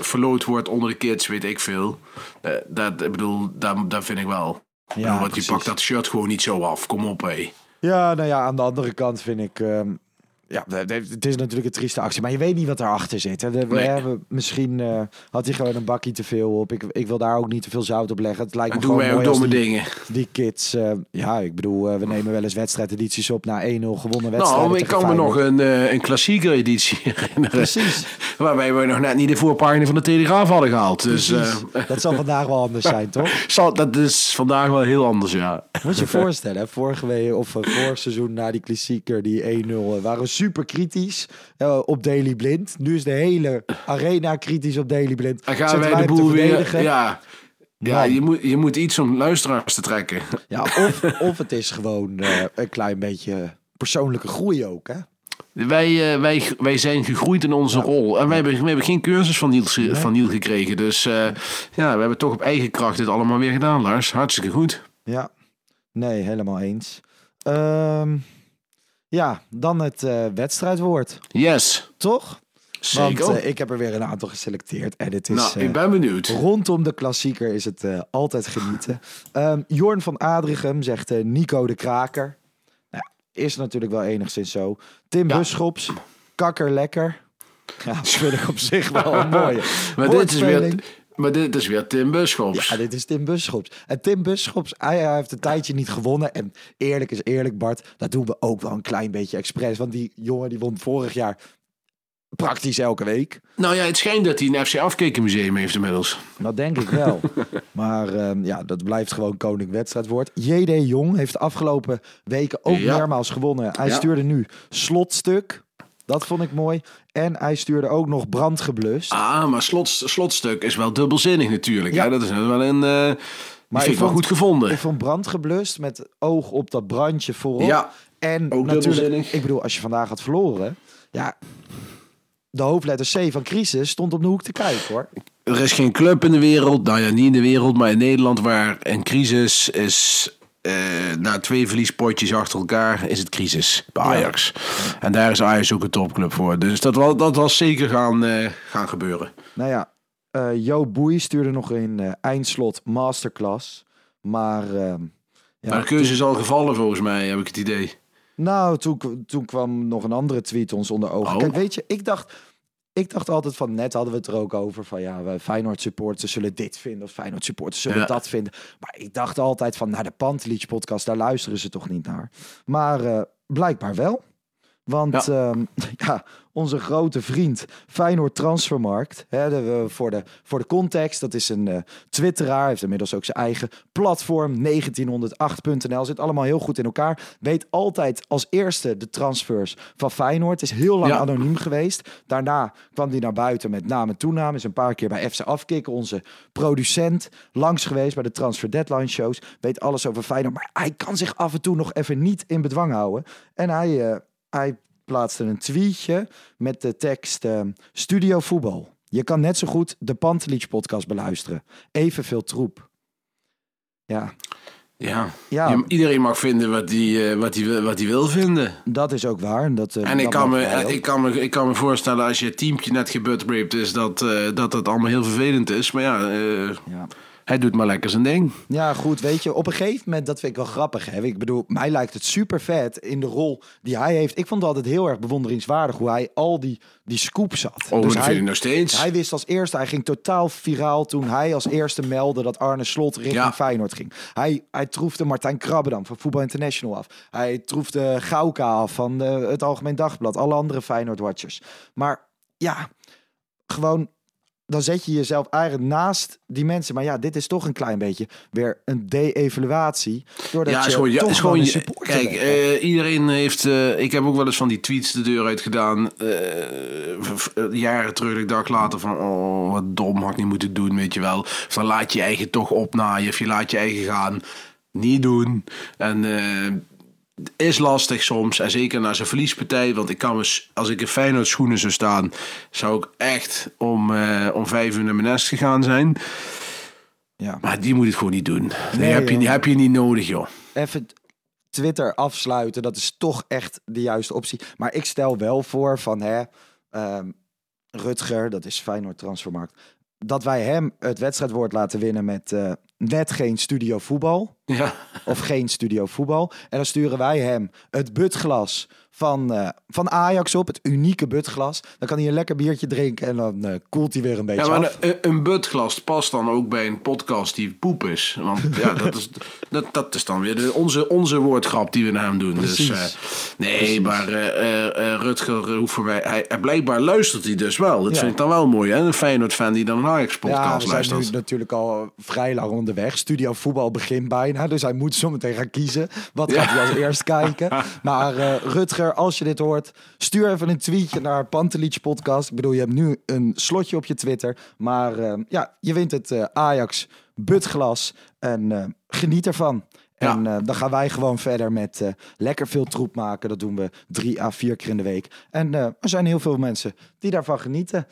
verloot wordt onder de kids, weet ik veel. Dat, ik bedoel, dat, dat vind ik wel. Ja, want je pakt dat shirt gewoon niet zo af. Kom op, hé. Ja, nou ja, aan de andere kant vind ik. ehm, ja, het is natuurlijk een trieste actie, maar je weet niet wat erachter zit. Hè. We Nee. hebben, misschien eh, had hij gewoon een bakje te veel op. Ik, ik wil daar ook niet te veel zout op leggen. Het lijkt me doen gewoon wij ook domme die, dingen. die kids. eh, ja, ik bedoel, eh, we nemen wel eens wedstrijdedities op na 1-0 gewonnen wedstrijden. Nou, ik kan me nog een, een klassieke editie herinneren. Precies. Waarbij we nog net niet de voorpagina van de Telegraaf hadden gehaald. Dus dat zal vandaag wel anders zijn, toch? zal, dat is vandaag wel heel anders, ja. Moet je je voorstellen, hè, vorige week of vorig seizoen na die klassieker, die 1-0, eh, waren we super kritisch eh, op Daily Blind. Nu is de hele arena kritisch op Daily Blind. Dan gaan Zitten wij de boel weer... Ja, ja je, moet, je moet iets om luisteraars te trekken. Ja, of, of het is gewoon eh, een klein beetje persoonlijke groei ook, hè? Wij, eh, wij, wij zijn gegroeid in onze rol. En wij hebben, wij hebben geen cursus van Niels, van Niel gekregen. Dus ja, we hebben toch op eigen kracht dit allemaal weer gedaan, Lars. Hartstikke goed. Ja, nee, helemaal eens. Ehm, ja, dan het eh, wedstrijdwoord, Yes, toch? zeker. Want eh, ik heb er weer een aantal geselecteerd en het is... nou, eh, ik ben benieuwd. Rondom de klassieker is het eh, altijd genieten. Ehm, Jorn van Adrichem zegt eh, Nico de Kraker. Nou, is natuurlijk wel enigszins zo. Tim Ja. Buschops, kakker lekker. Ja, dat vind ik op zich wel een mooie. Maar dit, is weer. Maar dit is weer Tim Buschops. Ja, dit is Tim Buschops. En Tim Buschops, hij, heeft een tijdje niet gewonnen. En eerlijk is eerlijk, Bart, dat doen we ook wel een klein beetje expres. Want die jongen die won vorig jaar praktisch elke week. Nou ja, het schijnt dat hij een FC Afkekenmuseum heeft inmiddels. Dat denk ik wel. maar ehm, ja, dat blijft gewoon koning wedstrijdwoord. JD Jong heeft de afgelopen weken ook Ja. meermaals gewonnen. Hij Ja. stuurde nu slotstuk. Dat vond ik mooi. En hij stuurde ook nog brandgeblust. Ah, maar slot, slotstuk is wel dubbelzinnig natuurlijk. Ja. Ja. Dat is wel een... die Maar ik ik wel vond- goed gevonden. Ik vond brandgeblust met oog op dat brandje voorop. Ja, en ook natuurlijk, dubbelzinnig. ik bedoel, als je vandaag had verloren, ja, de hoofdletter C van crisis stond op de hoek te kijken hoor. Er is geen club in de wereld, nou ja, niet in de wereld, maar in Nederland waar een crisis is. Eh, na twee verliespotjes achter elkaar is het crisis bij Ajax. En daar is Ajax ook een topclub voor. Dus dat, was, dat was zeker gaan, eh, gaan gebeuren. Nou ja, eh Jo Boei stuurde nog een eindslot masterclass. Maar ehm, ja, maar de keuze is al gevallen volgens mij, heb ik het idee. Nou, toen, toen kwam nog een andere tweet ons onder ogen. Oh. Kijk, weet je, ik dacht, ik dacht altijd van, net hadden we het er ook over, van ja, wij Feyenoord supporters zullen dit vinden, of Feyenoord supporters zullen Ja. dat vinden. Maar ik dacht altijd van, naar de Pantelich podcast, daar luisteren ze toch niet naar. Maar eh, blijkbaar wel. Want ja. ja, onze grote vriend Feyenoord Transfermarkt, hè, de, voor, de, voor de context, dat is een eh, twitteraar, heeft inmiddels ook zijn eigen platform, 1908.nl, zit allemaal heel goed in elkaar. Weet altijd als eerste de transfers van Feyenoord, is heel lang Ja. anoniem geweest. Daarna kwam hij naar buiten met naam en toename, is een paar keer bij FC Afkikken, onze producent, langs geweest bij de Transfer Deadline shows, weet alles over Feyenoord, maar hij kan zich af en toe nog even niet in bedwang houden. En hij... eh, hij plaatste een tweetje met de tekst eh, Studio Voetbal. Je kan net zo goed de Pantelich podcast beluisteren. Evenveel troep. Ja, Ja, iedereen mag vinden wat hij wat die, wil- wat die wil vinden. Dat is ook waar. En, dat, eh, En ik kan, me, ook. ik, kan me, ik kan me voorstellen als je teampje net gebutbraped is, dat, eh, dat dat allemaal heel vervelend is. Maar ja, eh, Ja. Hij doet maar lekker zijn ding. Ja, goed, weet je, op een gegeven moment, dat vind ik wel grappig. Hè? Ik bedoel, mij lijkt het super vet in de rol die hij heeft. Ik vond het altijd heel erg bewonderingswaardig hoe hij al die, die scoop zat. Oh, dat hij, nog steeds. hij wist als eerste, hij ging totaal viraal toen hij als eerste meldde dat Arne Slot richting Ja. Feyenoord ging. Hij, hij troefde Martijn Krabbedam van Voetbal International af. Hij troefde Gauka af van eh, het Algemeen Dagblad. Alle andere Feyenoord-watchers. Maar ja, gewoon dan zet je jezelf eigenlijk naast die mensen. Maar ja, dit is toch een klein beetje weer een de-evaluatie. Doordat Ja, je is gewoon, ja, is je- supporter Kijk, eh, iedereen heeft. eh, ik heb ook wel eens van die tweets de deur uit gedaan. eh, jaren terug. Ik dacht later van. Oh, wat dom had ik niet moeten doen. Weet je wel. Of dan laat je je eigen toch opnaaien. Of je laat je eigen gaan. Niet doen. En. Is lastig soms. En zeker na zijn verliespartij. Want ik kan me, als ik in Feyenoord schoenen zou staan. Zou ik echt om, eh, om vijf uur naar mijn nest gegaan zijn. ja. Maar die moet het gewoon niet doen. Nee, Nee, heb, je, niet- heb je niet nodig, joh. Even Twitter afsluiten, dat is toch echt de juiste optie. Maar ik stel wel voor van hè, ehm, Rutger, dat is Feyenoord Transfermarkt, dat wij hem het wedstrijdwoord laten winnen met eh, net geen studio voetbal. Ja. of geen studio voetbal. En dan sturen wij hem het butglas van, eh, van Ajax op, het unieke butglas. Dan kan hij een lekker biertje drinken en dan eh, koelt hij weer een beetje Ja, maar af. een, een butglas past dan ook bij een podcast die poep is. Want ja, dat is, dat, dat is dan weer onze, onze woordgrap die we naar hem doen. Precies. Dus, eh, nee, maar Rutger hoeft voor mij... Hij, blijkbaar luistert hij dus wel. Dat Ja. vind ik dan wel mooi, hè? Een Feyenoord-fan die dan een Ja, Ajax-podcast zijn nu luistert. natuurlijk al vrij lang onderweg. Studio voetbal begint bijna, dus hij moet zometeen gaan kiezen. Wat Ja. gaat hij als eerst kijken? Maar eh, Als je dit hoort, stuur even een tweetje naar Pantelich Podcast. Ik bedoel, je hebt nu een slotje op je Twitter. Maar eh, ja, je wint het eh, Ajax Butglas en eh, geniet ervan. Ja. En dan gaan wij gewoon verder met lekker veel troep maken. Dat doen we drie à vier keer in de week. En er zijn heel veel mensen die daarvan genieten.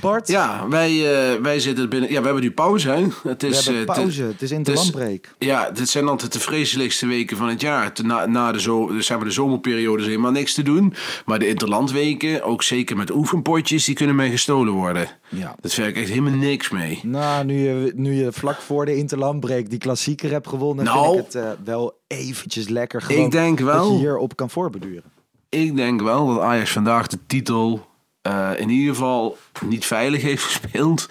Bart, Ja, wij, eh, wij zitten binnen... Ja, we hebben nu pauze, hè? Het we is, hebben eh, het- pauze. Het is in de landbreek. Ja, dit zijn altijd de vreselijkste weken van het jaar. Na, na de, zo, dus hebben de zomerperiode is helemaal niks te doen. Maar de interlandweken, ook zeker met oefenpotjes, die kunnen mij gestolen worden. Ja. Dat ik echt helemaal niks mee. Nou, nu je, nu je vlak voor de Interlandbreek die klassieker hebt gewonnen, Nou, vind ik het eh, wel eventjes lekker. Gewoon ik denk dat wel- je hierop kan voorbeduren. Ik denk wel dat Ajax vandaag de titel eh, in ieder geval niet veilig heeft gespeeld.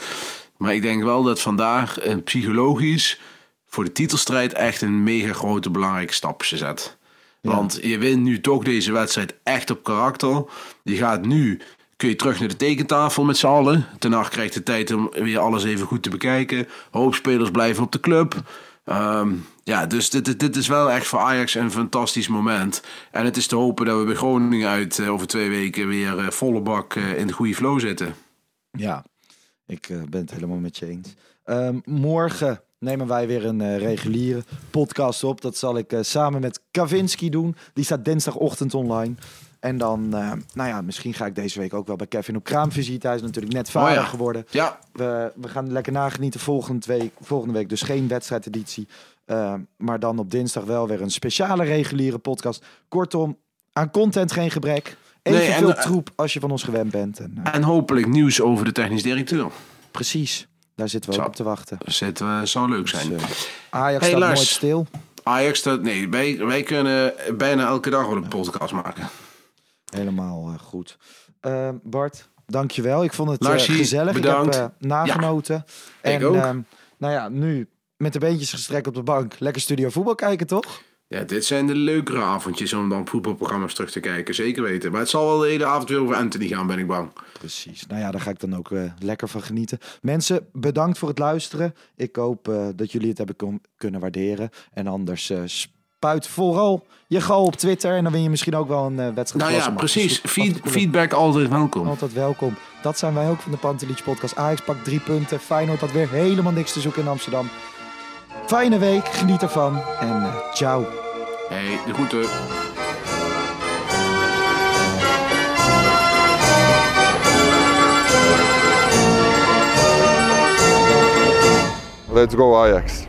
Maar ik denk wel dat vandaag eh, psychologisch voor de titelstrijd echt een mega grote belangrijke stap gezet. Want je wint nu toch deze wedstrijd echt op karakter. Je gaat nu, kun je terug naar de tekentafel met z'n allen. Ten krijgt de tijd om weer alles even goed te bekijken. Hoop spelers blijven op de club. Ehm, ja, dus dit, dit, dit is wel echt voor Ajax een fantastisch moment. En het is te hopen dat we bij Groningen uit eh, over twee weken weer eh, volle bak eh, in de goede flow zitten. Ja, ik ben het helemaal met je eens. Ehm, morgen nemen wij weer een reguliere podcast op. Dat zal ik samen met Kavinski doen. Die staat dinsdagochtend online. En dan, nou ja, misschien ga ik deze week ook wel bij Kevin op kraamvisite. Hij is natuurlijk net vader Oh ja. geworden. Ja, We, we gaan lekker nagenieten volgende week, volgende week. Dus geen wedstrijdeditie. Eh, maar dan op dinsdag wel weer een speciale reguliere podcast. Kortom, aan content geen gebrek. Nee, Evenveel en, eh, troep als je van ons gewend bent. En, eh, en hopelijk nieuws over de technisch directeur. precies, daar zitten we ook op te wachten. Dat zit, eh, zou leuk zijn. Dus, Ajax Hey, staat Lars. nooit stil. Ajax, nee, wij, wij kunnen bijna elke dag wel een podcast maken. Helemaal goed. Eh, Bart, dankjewel. Ik vond het Larsie, gezellig. bedankt. Ik heb nagenoten. ik en, ook. ehm, nou ja, nu met de beentjes gestrekt op de bank. Lekker studio voetbal kijken, toch? Ja, dit zijn de leukere avondjes om dan voetbalprogramma's terug te kijken. Zeker weten. Maar het zal wel de hele avond weer over Anthony gaan, ben ik bang. Precies. Nou ja, daar ga ik dan ook eh, lekker van genieten. Mensen, bedankt voor het luisteren. Ik hoop eh, dat jullie het hebben kunnen waarderen. En anders eh, spuit vooral je gal op Twitter. En dan win je misschien ook wel een wedstrijd. Nou ja, precies. Dus Feed- altijd- feedback altijd welkom. Altijd welkom. Dat zijn wij ook van de Pantelich podcast. Ajax pakt drie punten. Feyenoord had weer helemaal niks te zoeken in Amsterdam. Fijne week, geniet ervan en eh, ciao. Hey, de groeten. Let's go Ajax.